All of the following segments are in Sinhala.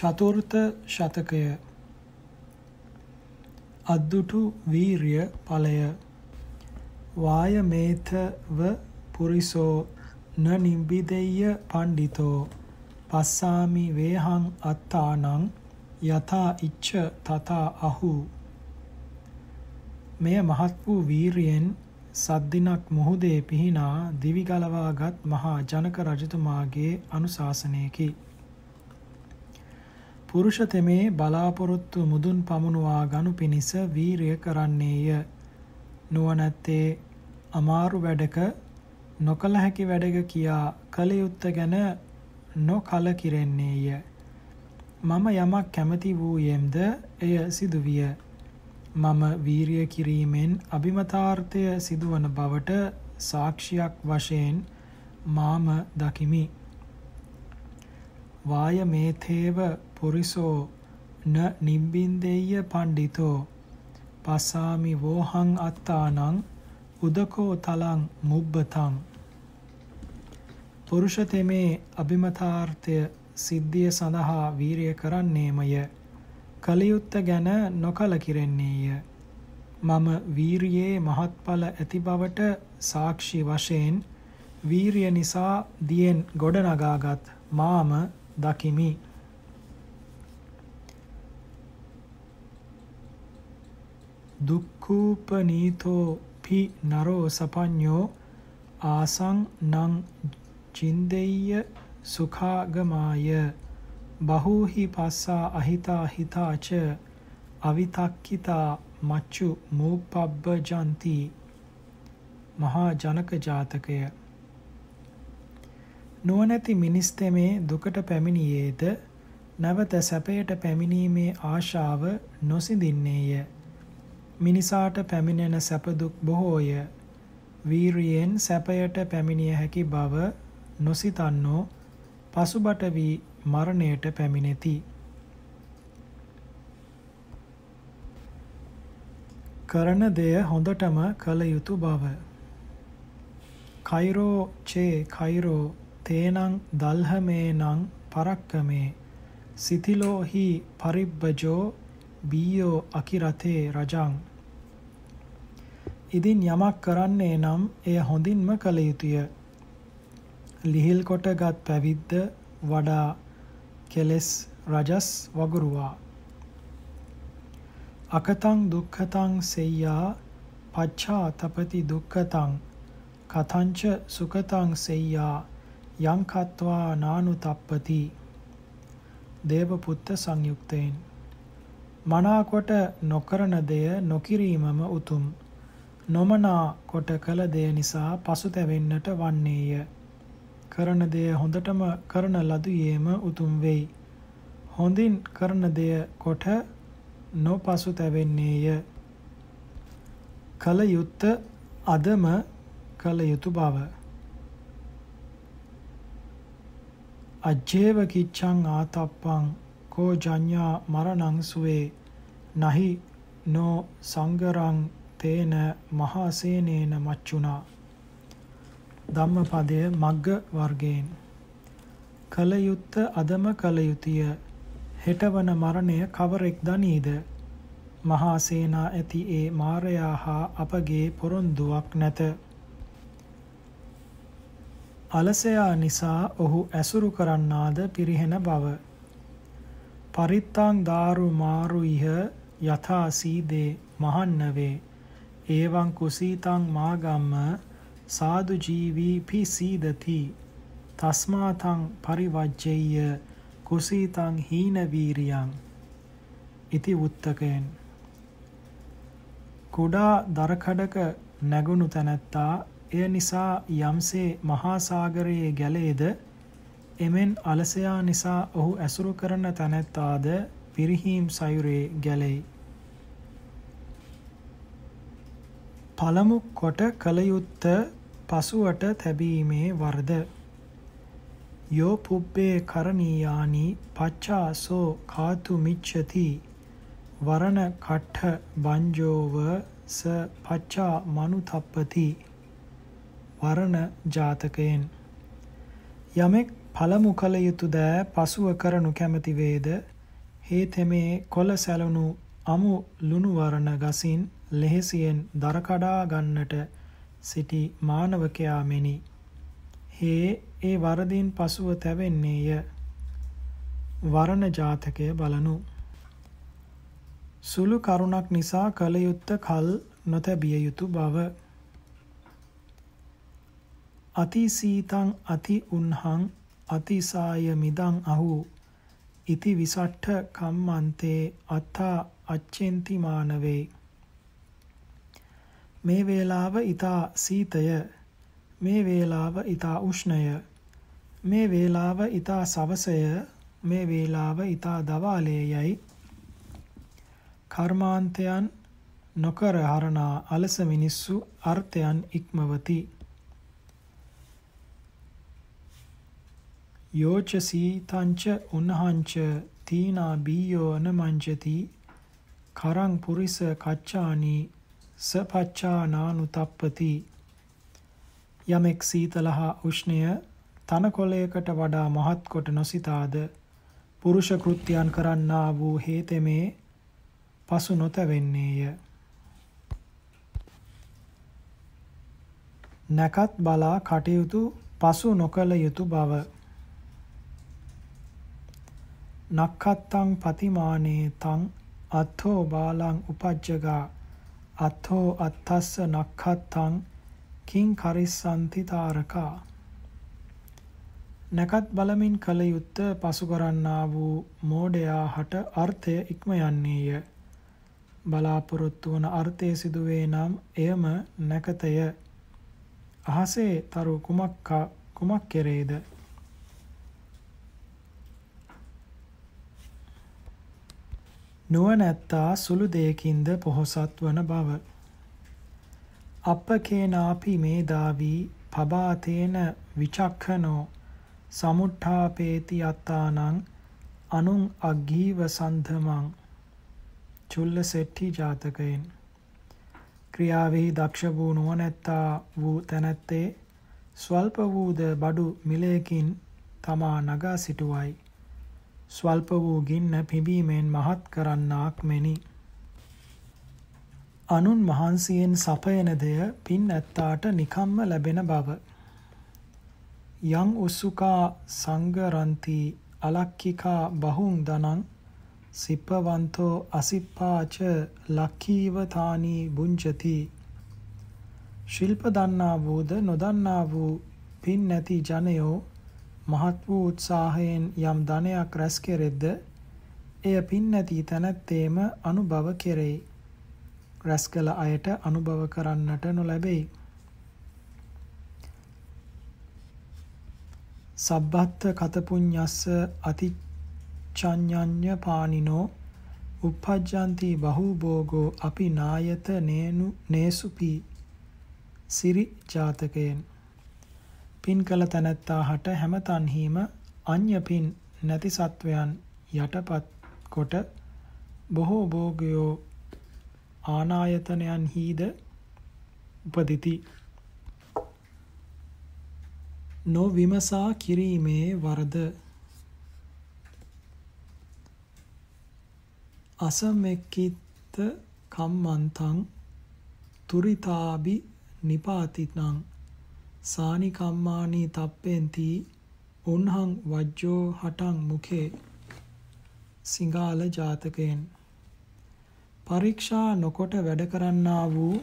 චතුර්ථ ශතකය. අද්දුටු වීර්ය ඵලය. වායමේතව පුරිසෝ න නිබ්බිදෙය්‍ය පණ්ඩිතෝ. පස්සාමි වේහං අත්තානං යතා ඉච්ඡ තතා අහු. මෙය මහත් වූ වීරියෙන් සද්දිනක් මුහුදේ පිහිනා දිවි ගලවාගත් මහා ජනක රජතුමාගේ අනුශාසනයකි. පුරුෂ තෙමේ බලාපොරොත්තු මුදුන් පමුණුවා ගනු පිණිස වීරිය කරන්නේය. නුවණැත්තේ අමාරු වැඩක නොකල හැකි වැඩක කියා කල යුත්ත ගැන නොකලකිරෙන්නේය. මම යමක් කැමති වූයෙම්ද එය සිදුවිය. මම වීරිය කිරීමෙන් අභිමතාර්ථය සිදුවන බවට සාක්ෂියක් වශයෙන් මාම දකිමි. වායමේතේව පුරිසෝ න නිබ්බින්දෙය්‍ය පණ්ඩිතෝ පස්සාමි වෝහං අත්තානං උදකෝ තලං මුබ්බතං. පුරුෂ තෙමේ අභිමතාර්ථය සිද්ධිය සඳහා වීරිය කරන්නේමය. කලියුත්ත ගැන නොකලකිරෙන්නේය. මම වීරියේ මහත්ඵල ඇති බවට සාක්ෂි වශයෙන් වීරිය නිසා දියෙන් ගොඩනගාගත් මාම දකිමි. දුක්ඛූපනීතෝ පි නරෝ සපඤ්ඤෝ ආසං නං චින්දෙය්‍ය සුඛාගමාය බහූහි පස්සා අහිතා හිතාච අවිතක්කිතා මච්චු මූපබ්බජන්ති මහා ජනක ජාතකය. නුවණැති මිනිස් තෙමේ දුකට පැමිණියේද නැවත සැපයට පැමිණීමේ ආශාව නොසිඳින්නේය. මිනිසාට පැමිණෙන සැප දුක් බොහෝය වීරියෙන් සැපයට පැමිණිය හැකි බව නොසිතන්නෝ පසුබට වී මරණයට පැමිණෙති. කරන දෙය හොඳටම කළ යුතු බව. කෛරෝ චේ කෛරෝ තේනං දල්හමේනං පරක්කමේ සිතිලෝහි පරිබ්බජෝ බීයෝ අකිරතේ රජං ඉදින් යමක් කරන්නේ නම් එය හොඳින්ම කළ යුතුය. ලිහිල් කොටගත් පැවිද්ද වඩා කෙලෙස් රජස් වගුරුවා. අකතං දුක්ඛතං සෙය්‍යා පච්ඡා තපති දුක්ඛතං කතංච සුඛතං සෙය්‍යා යං කତ୍වා නානු තප්පති දේවපුත්ත සංයුක්තේන්. මනාකොට නොකරන දෙය නොකිරීමම උතුම්. නොමනා කොට කළ දෙය නිසා පසුතැවෙන්නට වන්නේය කරන දෙය හොඳටම කරන ලදුයේම උතුම් වෙයි. හොඳින් කරන දෙය කොට නොපසුතැවෙන්නේය. කල යුත්ත අදම කල යුතු බව. අජ්ජේව කිච්ඡං ආතප්පං කෝ ජඤ්ඤා මරණං සුවේ නහි නෝ සංගරං තේන මහසේනේන මච්චුනා ධම්මපදය මග්ග වර්ගයෙන්. කල යුත්ත අදම කල යුතුය හෙටවන මරණය කවරෙක් දනීද? මහා සේනා ඇති ඒ මාරයා හා අපගේ පොරොන්දුවක් නැත. අලසයා නිසා ඔහු ඇසුරු කරන්නාද පිරිහෙන බව. පරිත්තාං දාරු මාරු ඉහ යථා සීදේ මහන්නවේ. ඒවං කුසීතං මාගම්ම සාදු ජීවී පිසීදති. තස්මාතං පරිවජ්ජෙය්‍ය කුසීතං හීන වීරියං. ඉති උත්තකයෙන්. කුඩා දරකඩක නැගුණු තැනැත්තා එය නිසා යම්සේ මහා සාගරයේ ගැලේද එමෙන් අලසයා නිසා ඔහු ඇසුරු කරන තැනැත්තාද පිරිහීම් සයුරේ ගැලෙයි. පළමු කොට කල යුත්ත පසුවට තැබීමේ වරද. යෝ පුබ්බේ කරණීයානි පච්චාසෝ කාතු මිච්ඡති. වරණ කට්ඨ බංජෝව ස පච්චා මනුතප්පති. වරණ ජාතකයෙන්. යමෙක් පළමු කල යුතු දෑ පසුව කරනු කැමැති වේද? හේ තෙමේ කොළ සැලුණු අමු ලුණු වරණ ගසින් ලෙහෙසියෙන් දර කඩා ගන්නට සිටි මානවකයා මෙනි. හේ ඒ වරදින් පසුව තැවෙන්නේය. වරණ ජාතකය බලනු. සුළු කරුණක් නිසා කල යුත්ත කල් නොතැබිය යුතු බව. අති සීතං අති උන්හං අතිසාය මිදං අහු. ඉති විසට්ඨ කම්මන්තේ අත්තා අච්චෙන්ති මානවේ. මේ වේලාව ඊතා සීතය මේ වේලාව ඊතා උෂ්ණය මේ වේලාව ඊතා සවසය මේ වේලාව ඊතා දවාලයේයි. කර්මාන්තයන් නොකර හරනා අලස මිනිස්සු අර්ථයන් ඉක්මවති. යෝච සීතංච උන්හංච තීනා බීයෝ නමංජති කරං පුරිස කච්චානි සපච්චානානුතප්පති. යමෙක් සීතල හා උෂ්ණය තනකොළයකට වඩා මහත් කොට නොසිතාද? පුරුෂ කෘත්‍යයන් කරන්නා වූ හේතෙමේ පසු නොතැවෙන්නේය. නැකත් බලා කටයුතු පසු නොකළ යුතු බව. නක්ඛත්තං පතිමානේ තං අත්ථෝ බාලං උපජ්ජගා. අත්ථෝ අත්තස්ස නක්ඛත්තං කිං කරිස්සanti තාරකා. නැකත් බලමින් කල යුත්ත පසු කරන්නා වූ මෝඩයා හට අර්ථය ඉක්ම යන්නේය. බලාපොරොත්තු වන අර්ථය සිදුවේ නම් එයම නැකතය. අහසේ තරු කුමක් කුමක් කෙරේද? නුවණැත්තා සුළු දෙයකින්ද පොහොසත් වන බව. අප්පකේනාපි මේදාවි පබාතේන විචක්ඛනෝ සමුට්ඨාපේති අත්තානං අනුං අග්ගීව සන්ධමං චුල්ල සෙට්ටි ජාතකයෙන්. ක්‍රියාවෙහි දක්ෂ වූ නුවණැත්තා වූ තැනැත්තේ ස්වල්ප වූද බඩු මිලයකින් තමා නගා සිටුවයි. ස්වල්ප වූ ගින්න පිබීමෙන් මහත් කරන්නාක් මෙනි. අනුන් මහන්සියෙන් සපයන දෙය පින් ඇත්තාට නිකම්ම ලැබෙන බව. යං උස්සුකා සංගරන්ති අලක්කිකා බහුං දනං සිප්පවන්තෝ අසිප්පාච ලක්ඛීවතානී බුංජති ශිල්ප දන්නා වූද නොදන්නා වූ පින් නැති ජනයෝ මහත් වූ උත්සාහයෙන් යම් ධනයක් රැස් කෙරෙද්ද එය පින් නැති තැනැත්තේම අනුභව කෙරෙයි. රැස් කළ අයට අනුභව කරන්නට නොලැබෙයි. සබ්බත්ත කතපුඤ්ඤස්ස අතිචඤ්ඤඤ්ඤ පානිනෝ uppajjanti bahubhogo api nayata nenu nesupi සිරි ජාතකයෙන් පින් කළ තැනැත්තා හට හැම තන්හිම අඤ්‍ය පින් නැති සත්වයන් යටපත් කොට බොහෝ භෝගයෝ ආනායතනයන්හිද උපදිති. නොවිමසා කිරීමේ වරද අසමෙක්කිත කම්මන්තං තුරිතාබි නිපාතිතං සානි කම්මානී තප්පෙන්ති උන්හං වජ්ජෝ හටං මුඛේ සිංහාල ජාතකයෙන්. පරීක්ෂා නොකොට වැඩ කරන්නා වූ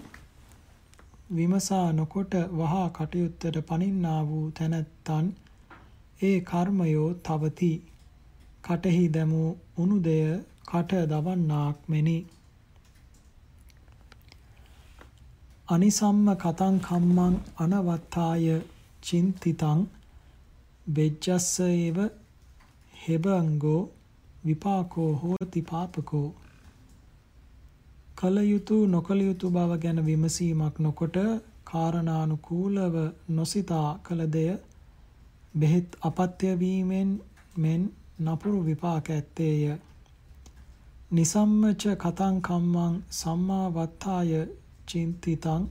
විමසා නොකොට වහා කටයුත්තට පනින්නා වූ තැනැත්තන් ඒ කර්මයෝ තවති. කටෙහි දැමූ උණුදය කට දවන්නාක් මෙනි. අනිසම්ම කතං කම්මං අනවත්තාය චින්තිතං බෙජ්ජස්ස ඒව හෙබංගෝ විපාකෝ හෝති පාපකෝ. කල යුතු නොකල යුතු බව ගැන විමසීමක් නොකොට කාරණානුකූලව නොසිතා කළ දෙය බෙහෙත් අපත්‍ය වීමෙන් මෙන් නපුරු විපාක ඇත්තේය. නිසම්මච කතං කම්මං සම්මා වත්තාය චින්තිතං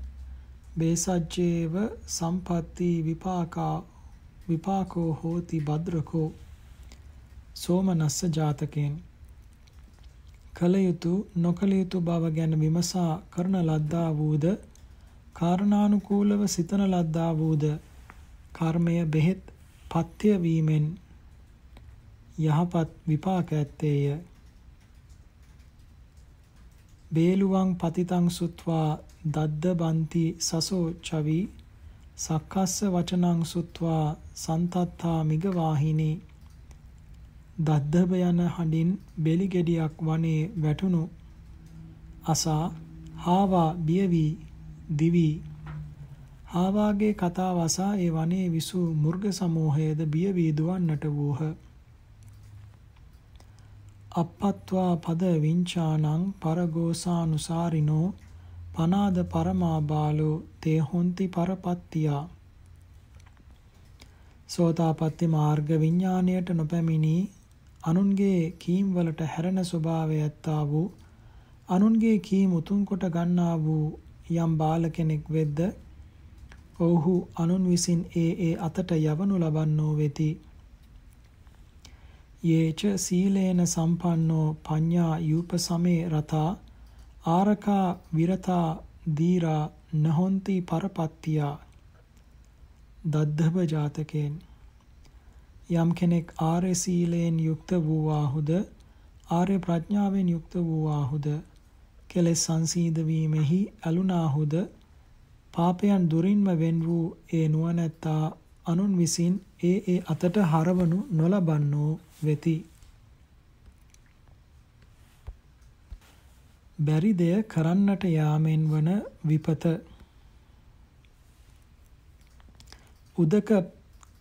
බේසජ්ජේව සම්පatti විපාකා විපාකෝ හෝති භද්‍රකෝ සෝමනස්ස ජාතකෙන්. කල යුතු නොකල යුතු බව ගැන විමසා කරන ලද්දා වූද? කාරණානුකූලව සිතන ලද්දා වූද? කර්මය බෙහෙත් පත්‍ය වීමෙන් යහපත් විපාක ඇත්තේය. බේලුවං පතිතං සුත්වා දද්ද බන්ති සසෝ චවි සක්කස්ස වචනං සුත්වා සන්තත්තා මිගවාහිනී. දද්දබ යන හඬින් බෙලි ගෙඩියක් වනේ වැටුණු අසා හාවා බිය වී දිවි. හාවාගේ කතාව අසා ඒ වනේ විසූ මුර්ග සමූහයේද බිය වී දුවන්නට වූහ. අප්පත්වා පද විංචානං පරගෝසානුසාරිනෝ පනාද පරමා බාලෝ තේ හොන්ති පරපත්තියා. සෝතාපට්ටි මාර්ග විඥාණයට නොපැමිණි අනුන්ගේ කීම් වලට හැරෙන ස්වභාවය ඇත්තා වූ අනුන්ගේ කීම් උතුම් කොට ගන්නා වූ යම් බාල කෙනෙක් වෙද්ද ඔව්හු අනුන් විසින් ඒ ඒ අතට යවනු ලබන්නෝ වෙති. යේච සීලේන සම්පන්නෝ පඤ්ඤා යූප සමේ රතා ආරකා විරතා දීරා නහොන්ති පරපත්තියා දද්දබ ජාතකෙන් යම් කෙනෙක් ආර්ය සීලයෙන් යුක්ත වූවාහුද ආර්ය ප්‍රඥාවෙන් යුක්ත වූවාහුද කෙලෙස් සංසීද වීමෙහි අලුනාහුද පාපයන් දුරින්ම වෙන් වූ ඒ නුවණැත්තා අනුන් විසින් ඒ ඒ අතට හරවනු නොලබන්නෝ වෙති. බැරි දෙය කරන්නට යාමෙන් වන විපත. උදක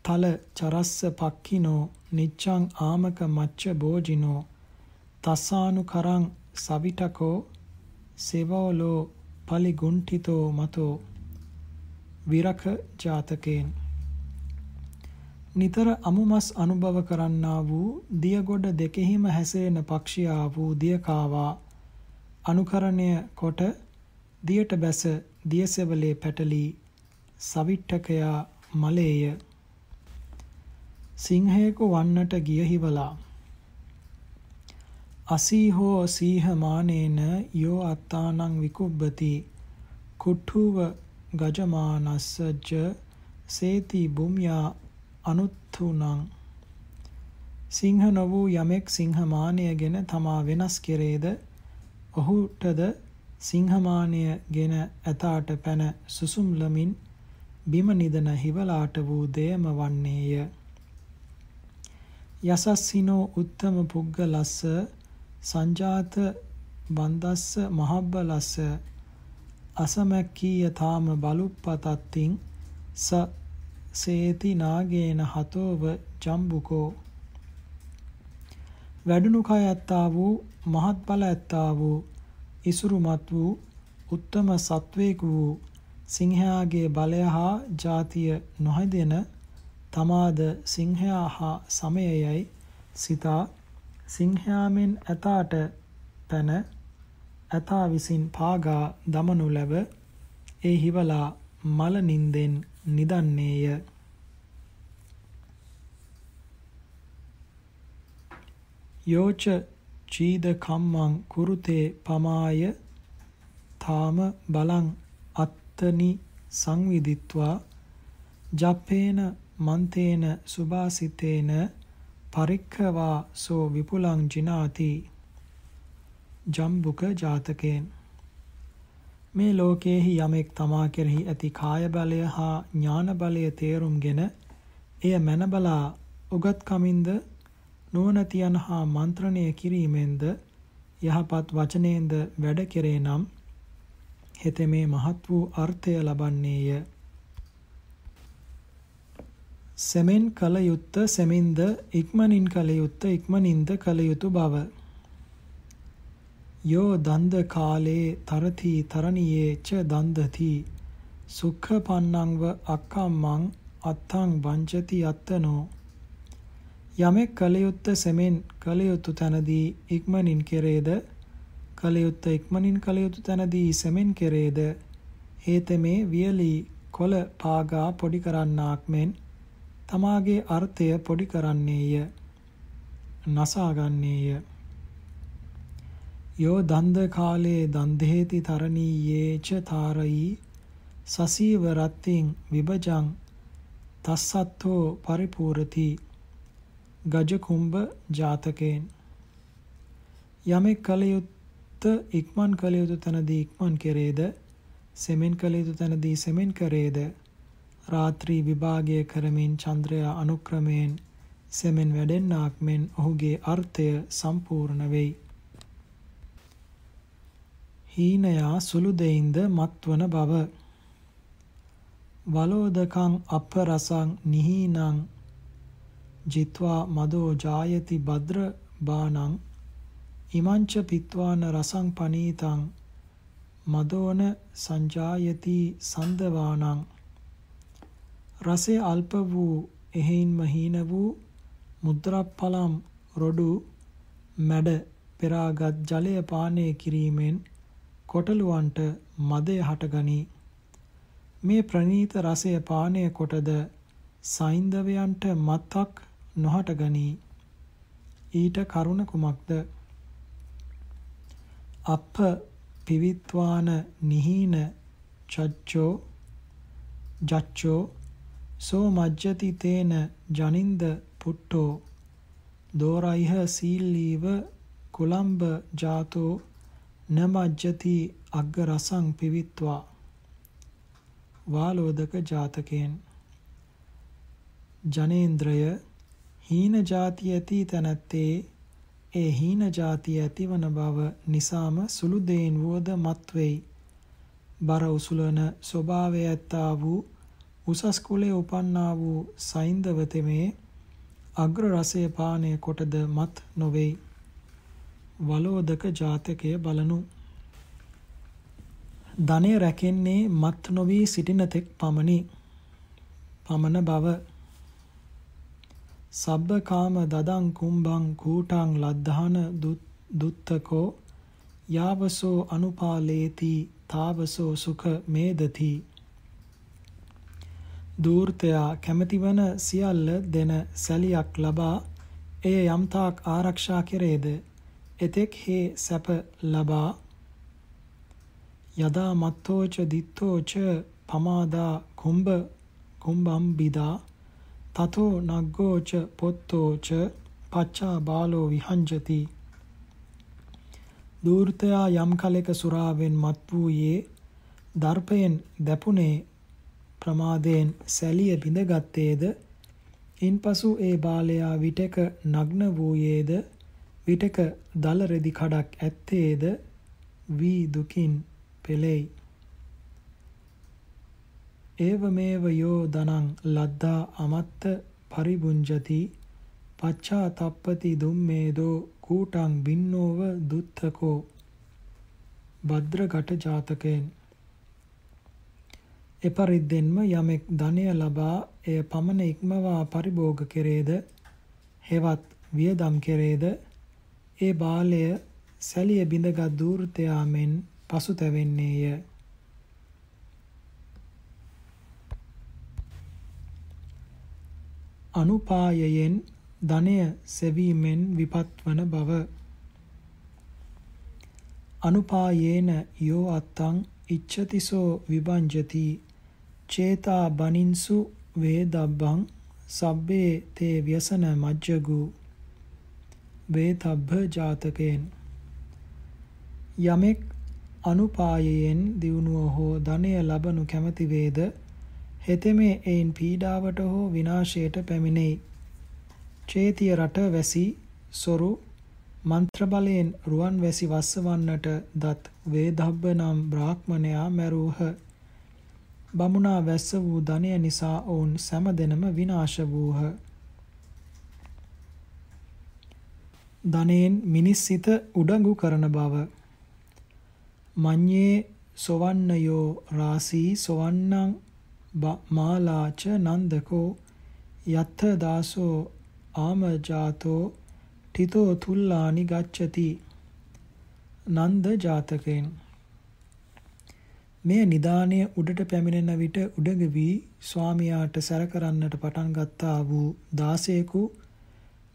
තල චරස්ස පක්ඛිනෝ නිච්ඡං ආමක මච්ච බෝජිනෝ තස්සානු කරං සවිටකෝ සෙවෝලෝ පලිගුණ්ඨිතෝ මතෝ. විරක ජාතකේන් නිතර අමුමස් අනුභව කරන්නා වූ දියගොඩ දෙකෙහිම හැසෙන පක්ෂියා වූ දියකාවා අනුකරණය කොට දියට බැස දියසෙවලේ පැටලී සවිට්ටකයා මලේය. සිංහයෙකු වන්නට ගිය හිවලා අසීහෝ සීහ මානේන යෝ අත්තානං විකුබ්බති කුට්ටුව ගජමානස්සජ්ජ සේති බුම්යා අනුත්තුනං සිංහ නො වූ යමෙක් සිංහමානයගෙන තමා වෙනස් කෙරේද? ඔහුටද සිංහමානයගෙන ඇතාට පැන සුසුම්ලමින් බිම නිදන හිවලාට වූ දෙයම වන්නේය. යසස්සිනෝ උත්තම පුග්ගලස්ස සංජාත බන්දස්ස මහබ්බලස්ස අසමැක්කීය තාම බලුප්පතත්තින් ස සේති නාගේන හතෝව ජම්බුකෝ. වැඩුණු කය ඇත්තා වූ මහත් බල ඇත්තා වූ ඉසුරුමත් වූ උත්තම සත්වේක වූ සිංහයාගේ බලය හා ජාතිය නොහැදෙන තමාද සිංහයා හා සමයයයි සිතා සිංහයාමෙන් ඇතාට පැන ඇතා විසින් පාගා දමනු ලැබ ඒ හිවලා මල නින්දෙන් නිදන්නේය. යෝච චීද කම්මං කුරුතේ පමාය තාම බලං අත්තනි සංවිදිත්වා ජප්පේන මන්තේන සුභාසිතේන පරික්ඛවා සෝ විපුලං ජිනාති ජම්බුක ජාතකයෙන්. මේ ලෝකයේහි යමෙක් තමා කෙරෙහි ඇති කාය බලය හා ඥාන බලය තේරුම්ගෙන එය මැනබලා උගත්කමින්ද නුවණතියන් හා මන්ත්‍රණය කිරීමෙන්ද යහපත් වචනයෙන්ද වැඩ කෙරේ නම් හෙතෙමේ මහත් වූ අර්ථය ලබන්නේය. සෙමෙන් කල යුත්ත සෙමින්ද ඉක්මනින් කල යුත්ත ඉක්මනින්ද කල යුතු බව. යෝ දන්ද කාලේ තරති තරණියේ ච දන්දති සුඛ පන්නංව අක්කම්මං අත්තං වංචති අත්තනෝ යමෙක් කල යුත්ත සෙමෙන් කල යුතු තැනදී ඉක්මනින් කෙරේද? කල යුත්ත ඉක්මනින් කල යුතු තැනදී සෙමෙන් කෙරේද? හේතමේ වියලි කොළ පාගා පොඩි කරන්නාක් මෙන් තමාගේ අර්ථය පොඩි කරන්නේය. නසාගන්නේය. යෝ දන්ද කාලේ දන්දේති තරණීයේච තාරයි සසීව රත්තින් විභජං තස්සත්තෝ පරිපූර්ති ගජ කුම්භ ජාතකයෙන්. යමෙක් කල යුත්ත ඉක්මන් කල යුතු තැනදී ඉක්මන් කෙරේද? සෙමෙන් කල යුතු තැනදී සෙමෙන් කරේද? රාත්‍රී විභාගය කරමින් චන්ද්‍රයා අනුක්‍රමයෙන් සෙමෙන් වැඩෙන්නාක් මෙන් ඔහුගේ අර්ථය සම්පූර්ණ වෙයි. හීනයා සුළු දෙයින්ද මත්වන බව. වලෝදකං අපරසං නිහීනං ජිත්වා මදෝ ජායති භද්‍ර බානං ඉමංච පිත්වාන රසං පනීතං මදෝන සංජායති සන්දවානං රසය අල්ප වූ එහෙයින්ම හීන වූ මුද්‍රප්පලම් රොඩු මැඩ පෙරාගත් ජලය පානය කිරීමෙන් කොටලුවන්ට මදය හටගනී. මේ ප්‍රනීත රසය පානය කොටද සයින්දවයන්ට මත්තක් නොහටගනී. ඊට කරුණ කුමක්ද? අප පිවිත්වාන නිහීන චච්චෝ ජච්චෝ සෝ මජ්ජති තේන ජනින්ද පුට්ටෝ දෝරයිහ සීල්ලීව කුලම්බ ජාතෝ නමජ්ජති අග්ග රසං පිවිත්වා වාලෝදක ජාතකයෙන් ජනේන්ද්‍රය හීන ಜಾති ඇති තැනැත්තේ ඒ හීන ಜಾති ඇතිවන බව නිසාම සුළු දෙයින් වුවද මත් වෙයි බර උසුලන ස්වභාවය ඇත්තා වූ උසස් කුලයේ උපන්නා වූ සයින්දව තෙමේ අග්‍ර රසය පානය කොටද මත් නොවේයි. වලෝදක ජාතකය බලනු. ධනය රැකෙන්නේ මත් නොවී සිටින තෙක් පමණි. පමණ බව සබ්බකාම දදං කුම්භං කූටං ලද්ධාන දුත්තකෝ යාවසෝ අනුපාලේති තාවසෝ සුඛ මේදති. දූර්තයා කැමැතිවන සියල්ල දෙන සැලියක් ලබා එය යම්තාක් ආරක්ෂා කෙරේද? එතෙක් හේ සැප ලබා යදා මත්තෝච දිත්තෝච පමාදා කුම්භ කුම්භම් බිදා තතෝ නග්ගෝච පොත්තෝච පච්චා බාලෝ විහංජති. දූර්තයා යම් කලෙක සුරාවෙන් මත් වූයේ දර්පයෙන් දැපුනේ ප්‍රමාදයෙන් සැලිය බිඳගත්තේද? ඉන්පසු ඒ බාලයා විටක නග්න වූයේද? විටක දල රෙදි කඩක් ඇත්තේද? වී දුකින් පෙළෙයි ඒවමේව යෝ දනං ලද්දා අමත්ත පරිබුංජති පච්චා තප්පති දුම්මේදෝ කූටං බින්නෝව දුත්තකෝ භද්‍රගට ජාතකයෙන්. එපරිද්දෙන්ම යමෙක් ධනය ලබා එය පමණ ඉක්මවා පරිභෝග කෙරේද? හෙවත් වියදම් කෙරේද? ඒ බාලය සැලිය බිඳගත් දූර්තයා මෙන් පසුතැවෙන්නේය. අනුපායයෙන් ධනය සෙවීමෙන් විපත්වන බව. අනුපායේන යෝ අත්තං ඉච්ඡතිසෝ විභංජති චේතා බනින්සු වේදබ්බං සබ්බේ තේ ව්‍යසන මජ්ජගු වේතබ්බ ජාතකයෙන් යමෙක් අනුපායයෙන් දියුණුව හෝ ධනය ලබනු කැමැති වේද? හෙතෙමේ එයින් පීඩාවට හෝ විනාශයට පැමිණෙයි. චේතිය රට වැසි සොරු මන්ත්‍ර බලයෙන් රුවන් වැසි වස්සවන්නට දත් වේදබ්බ නම් බ්‍රාහ්මණයා මැරූහ. බමුණා වැස්ස වූ ධනය නිසා ඔවුන් සෑම දෙනම විනාශ වූහ. ධනයෙන් මිනිස් සිත උඩඟු කරන බව. මඤ්ඤේ සොවන්නයෝ රාසී සොවන්නං මාලාච නන්දකෝ යත්ථ දාසෝ ආමජාතෝ ඨිතෝ තුල්ලානි ගච්ඡති නන්ද ජාතකයෙන් මෙය නිදානය උඩට පැමිණෙන විට උඩග වී ස්වාමියාට සැර කරන්නට පටන් ගත්තා වූ දාසයෙකු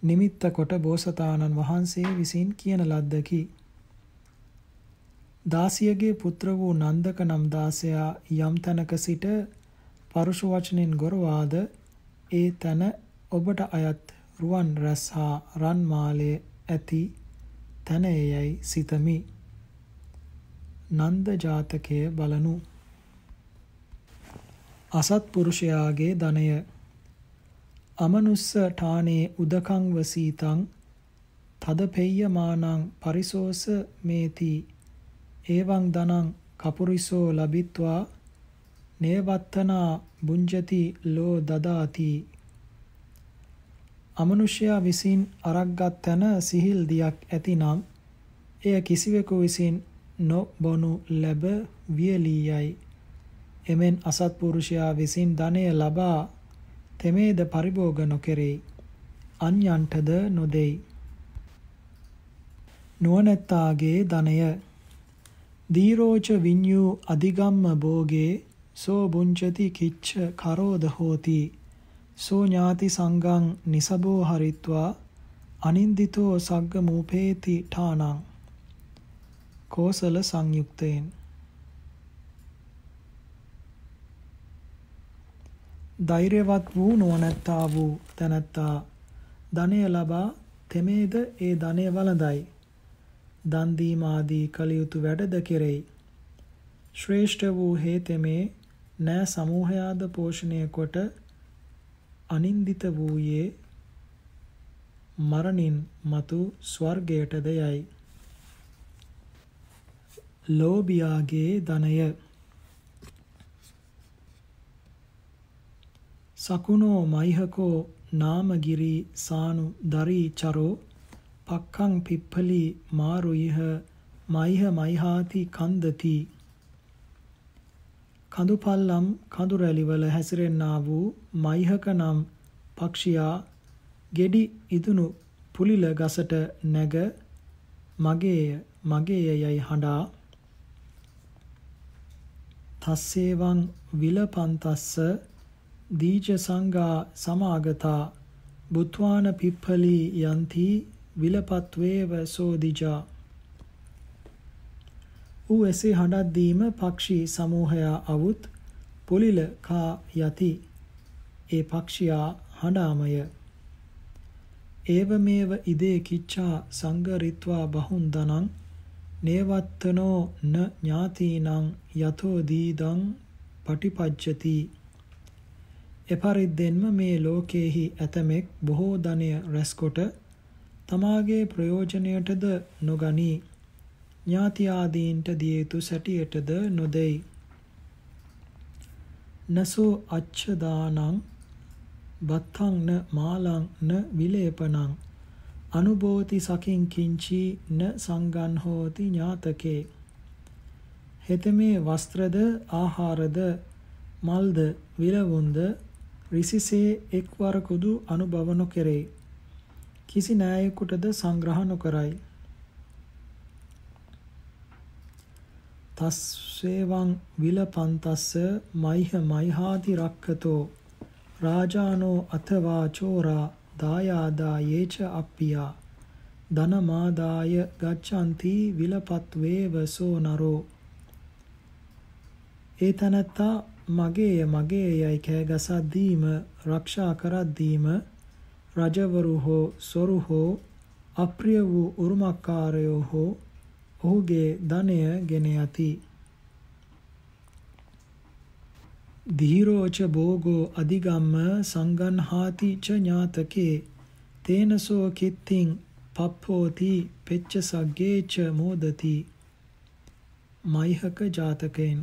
නිමිත්ත කොට බෝසතාණන් වහන්සේ විසින් කියන ලද්දකි. දාසියගේ පුත්‍ර වූ නන්දක නම් දාසයා යම් තැනක සිට පරුෂ වචනෙන් ගොරවාද ඒ තැන ඔබට අයත් රුවන් රැස් හා රන් මාලය ඇති තැනයයි සිතමි. නන්ද ජාතකය බලනු. අසත්පුරුෂයාගේ ධනය. අමනුස්ස ඨානේ උදකං වසීතං තදපෙය්‍යමානං පරිසෝස මේති. එවං දනං කපුරිසෝ ලබිත්වා නේවත්තනා බුංජති ලෝ දදාති අමනුෂ්‍යයා විසින් අරක්ගත් තැන සිහිල් දියක් ඇතිනම් එය කිසිවෙකු විසින් නොබොනු ලැබ වියලී යයි. එමෙන් අසත්පුරුෂයා විසින් ධනය ලබා තෙමේද පරිභෝග නොකෙරෙයි. අන්‍යන්ටද නොදෙයි. නුවණැත්තාගේ ධනය දීරෝච විඤ්ඤූ අධිගම්ම භෝගේ සෝ බුංචති කිච්ච කරෝද හෝති. සෝ ඥාති සංගං නිසබෝ හරිත්වා. අනින්දිතෝ සග්ග මූපේති ඨානං. කෝසල සංයුක්තයෙන්. ධෛර්යවත් වූ නුවණැත්තා වූ තැනැත්තා. ධනය ලබා තෙමේද ඒ ධනය වළඳයි. දන් දීම ආදී කළ යුතු වැඩද කෙරෙයි. ශ්‍රේෂ්ඨ වූ හේතෙමේ නෑ සමූහයාද පෝෂණය කොට අනින්දිත වූයේ මරණින් මතු ස්වර්ගයටද යයි. ලෝභියාගේ ධනය. සකුණෝ මයිහකෝ නාමගිරි සානු දරී චරෝ පක්ඛං පිප්පලි මාරුයිහ මයිහ මයිහාති කන්දති. කඳු පල්ලම් කඳු රැලිවල හැසිරෙන්නා වූ මයිහක නම් පක්ෂියා ගෙඩි ඉදුණු පුලිල ගසට නැග මගේය මගේය යයි හඬා. තස්සේවං විලපන්තස්ස දීජ සංඝා සමාගතා බුත්වාන පිප්පලි යන්ති විලපත්වේව සෝදිජා ඌ එසේ හඬක් දීම පක්ෂී සමූහයා අවුත් පුලිල කා යති. ඒ පක්ෂියා හඬාමය. ඒවමේව ඉදේ කිච්ඡා සංගරිත්වා බහුන් දනං නේවත්තනෝ න ඥාතිනං යතෝ දීදං පටිපජ්ජති. එපරිද්දෙන්ම මේ ලෝකේහි ඇතමෙක් බොහෝ ධනය රැස්කොට තමාගේ ප්‍රයෝජනයටද නොගනී. ඥාති ආදීන්ට දිය යුතු සැටියටද නොදෙයි. නසෝ අච්ඡදානං බත්තං න මාලං න විලේපනං අනුභෝති සකින් කිංචි න සංගන් හෝති ඥාතකේ. හෙතමේ වස්ත්‍රද ආහාරද මල්ද විලවුන්ද රිසිසේ එක්වරකුදු අනුභව නොකෙරේ. කිසි නෑයෙකුටද සංග්‍රහ නොකරයි. තස්සේවං විලපන්තස්ස මයිහ මයිහාති රක්කතෝ රාජානෝ අතවා චෝරා දායාදා යේච අප්පියා ධනමාදාය ගච්ඡanti විලපත්වේව සෝ නරෝ ඒ තනත්තා මගේය මගේය යයි කෑගසක් දීම රක්ෂා කරත් දීම රජවරු හෝ සොරු හෝ අප්‍රිය වූ උරුමකාරයෝ හෝ ඔහුගේ ධනය ගෙන යති. ධීරෝච භෝගෝ අධිගම්ම සංගන්හාති ච ඥාතකේ. තේනසෝ කිත්තිං පප්පෝති පෙච්ච සග්ගේ ච මෝදති. මයිහක ජාතකයෙන්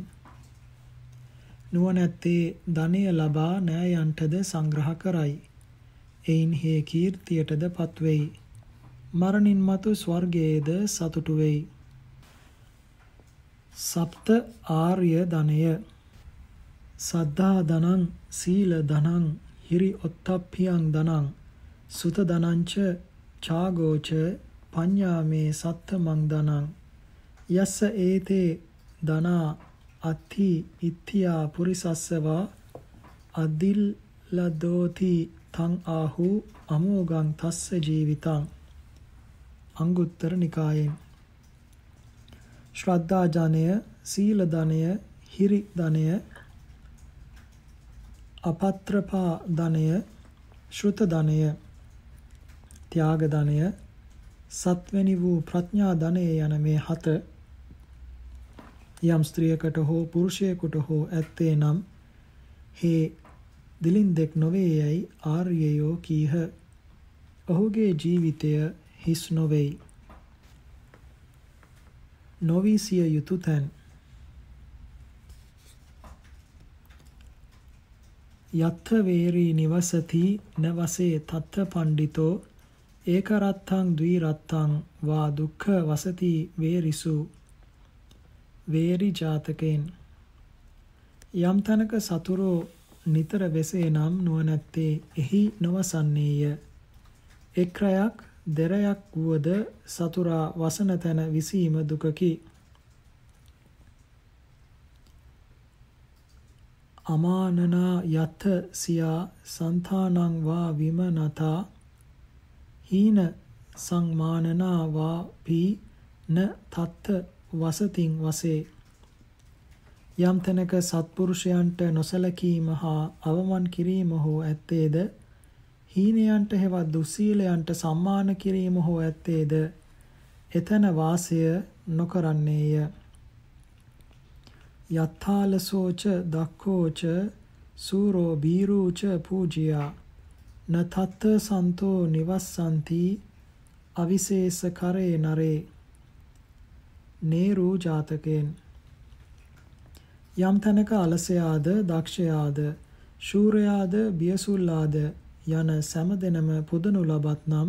නුවණැත්තේ ධනය ලබා නෑයන්ටද සංග්‍රහ කරයි. එයින් හේ කීර්තියටද පත්වෙයි. මරණින් මතු ස්වර්ගයේද සතුටු වෙයි. සප්ත ආර්ය ධනය සද්ධා ධනං සීල ධනං හිරි ඔත්තප්පියං ධනං සුත ධනංච ඡාගෝච පඤ්ඤාමේ සත්තමං ධනං යස්ස ඒතේ ධනා අත්ථි ඉත්ථියා පුරිසස්සවා අදිල්ලදෝති තං ආහු අමෝගං තස්ස ජීවිතං. අංගුත්තර නිකායෙන්. ශ්‍රද්ධා ජනය සීල ධනය හිරි ධනය අපත්‍රපා ධනය ශ්‍රුත ධනය ත්‍යාග ධනය සත්වැනි වූ ප්‍රඥා ධනය යන මේ හත යම් ස්ත්‍රියකට හෝ පුරුෂයෙකුට හෝ ඇත්තේ නම් හේ දිලින්දෙක් නොවේ යැයි ආර්යයෝ කීහ. ඔහුගේ ජීවිතය හිස් නොවේයි. නොවීසිය යුතු තැන්. යත්ථ වේරී නිවසති නවසේ තත්ථ පණ්ඩිතෝ ඒකරත්තං ද්විරත්තං වා දුක්ඛ වසති වේරිසු. වේරි ජාතකෙන්. යම් තැනක සතුරෝ නිතර වෙසේ නම් නුවණැත්තේ එහි නොවසන්නේය. එක් රයක් දෙරයක් වුවද සතුරා වසන තැන විසීම දුකකි. අමානනා යත සියා සන්තානං වා විමනතා හීන සංමානනා වා පී න තත්ත වසතින් වසේ. යම් තැනක සත්පුරුෂයන්ට නොසලකීම හා අවමන් කිරීම හෝ ඇත්තේද හීනයන්ට හෙවත් දුස්සීලයන්ට සම්මාන කිරීම හෝ ඇත්තේද? එතන වාසය නොකරන්නේය. යත්තාලසෝච දක්ඛෝච සූරෝ බීරූච පූජියා. නතත්ත සන්තෝ නිවස්සන්ති අවිශේෂ කරේ නරේ. නේරු ජාතකයෙන්. යම් තැනක අලසයාද දක්ෂයාද ශූරයාද බියසුල්ලාද යන සෑමදෙනම පුදනු ලබත් නම්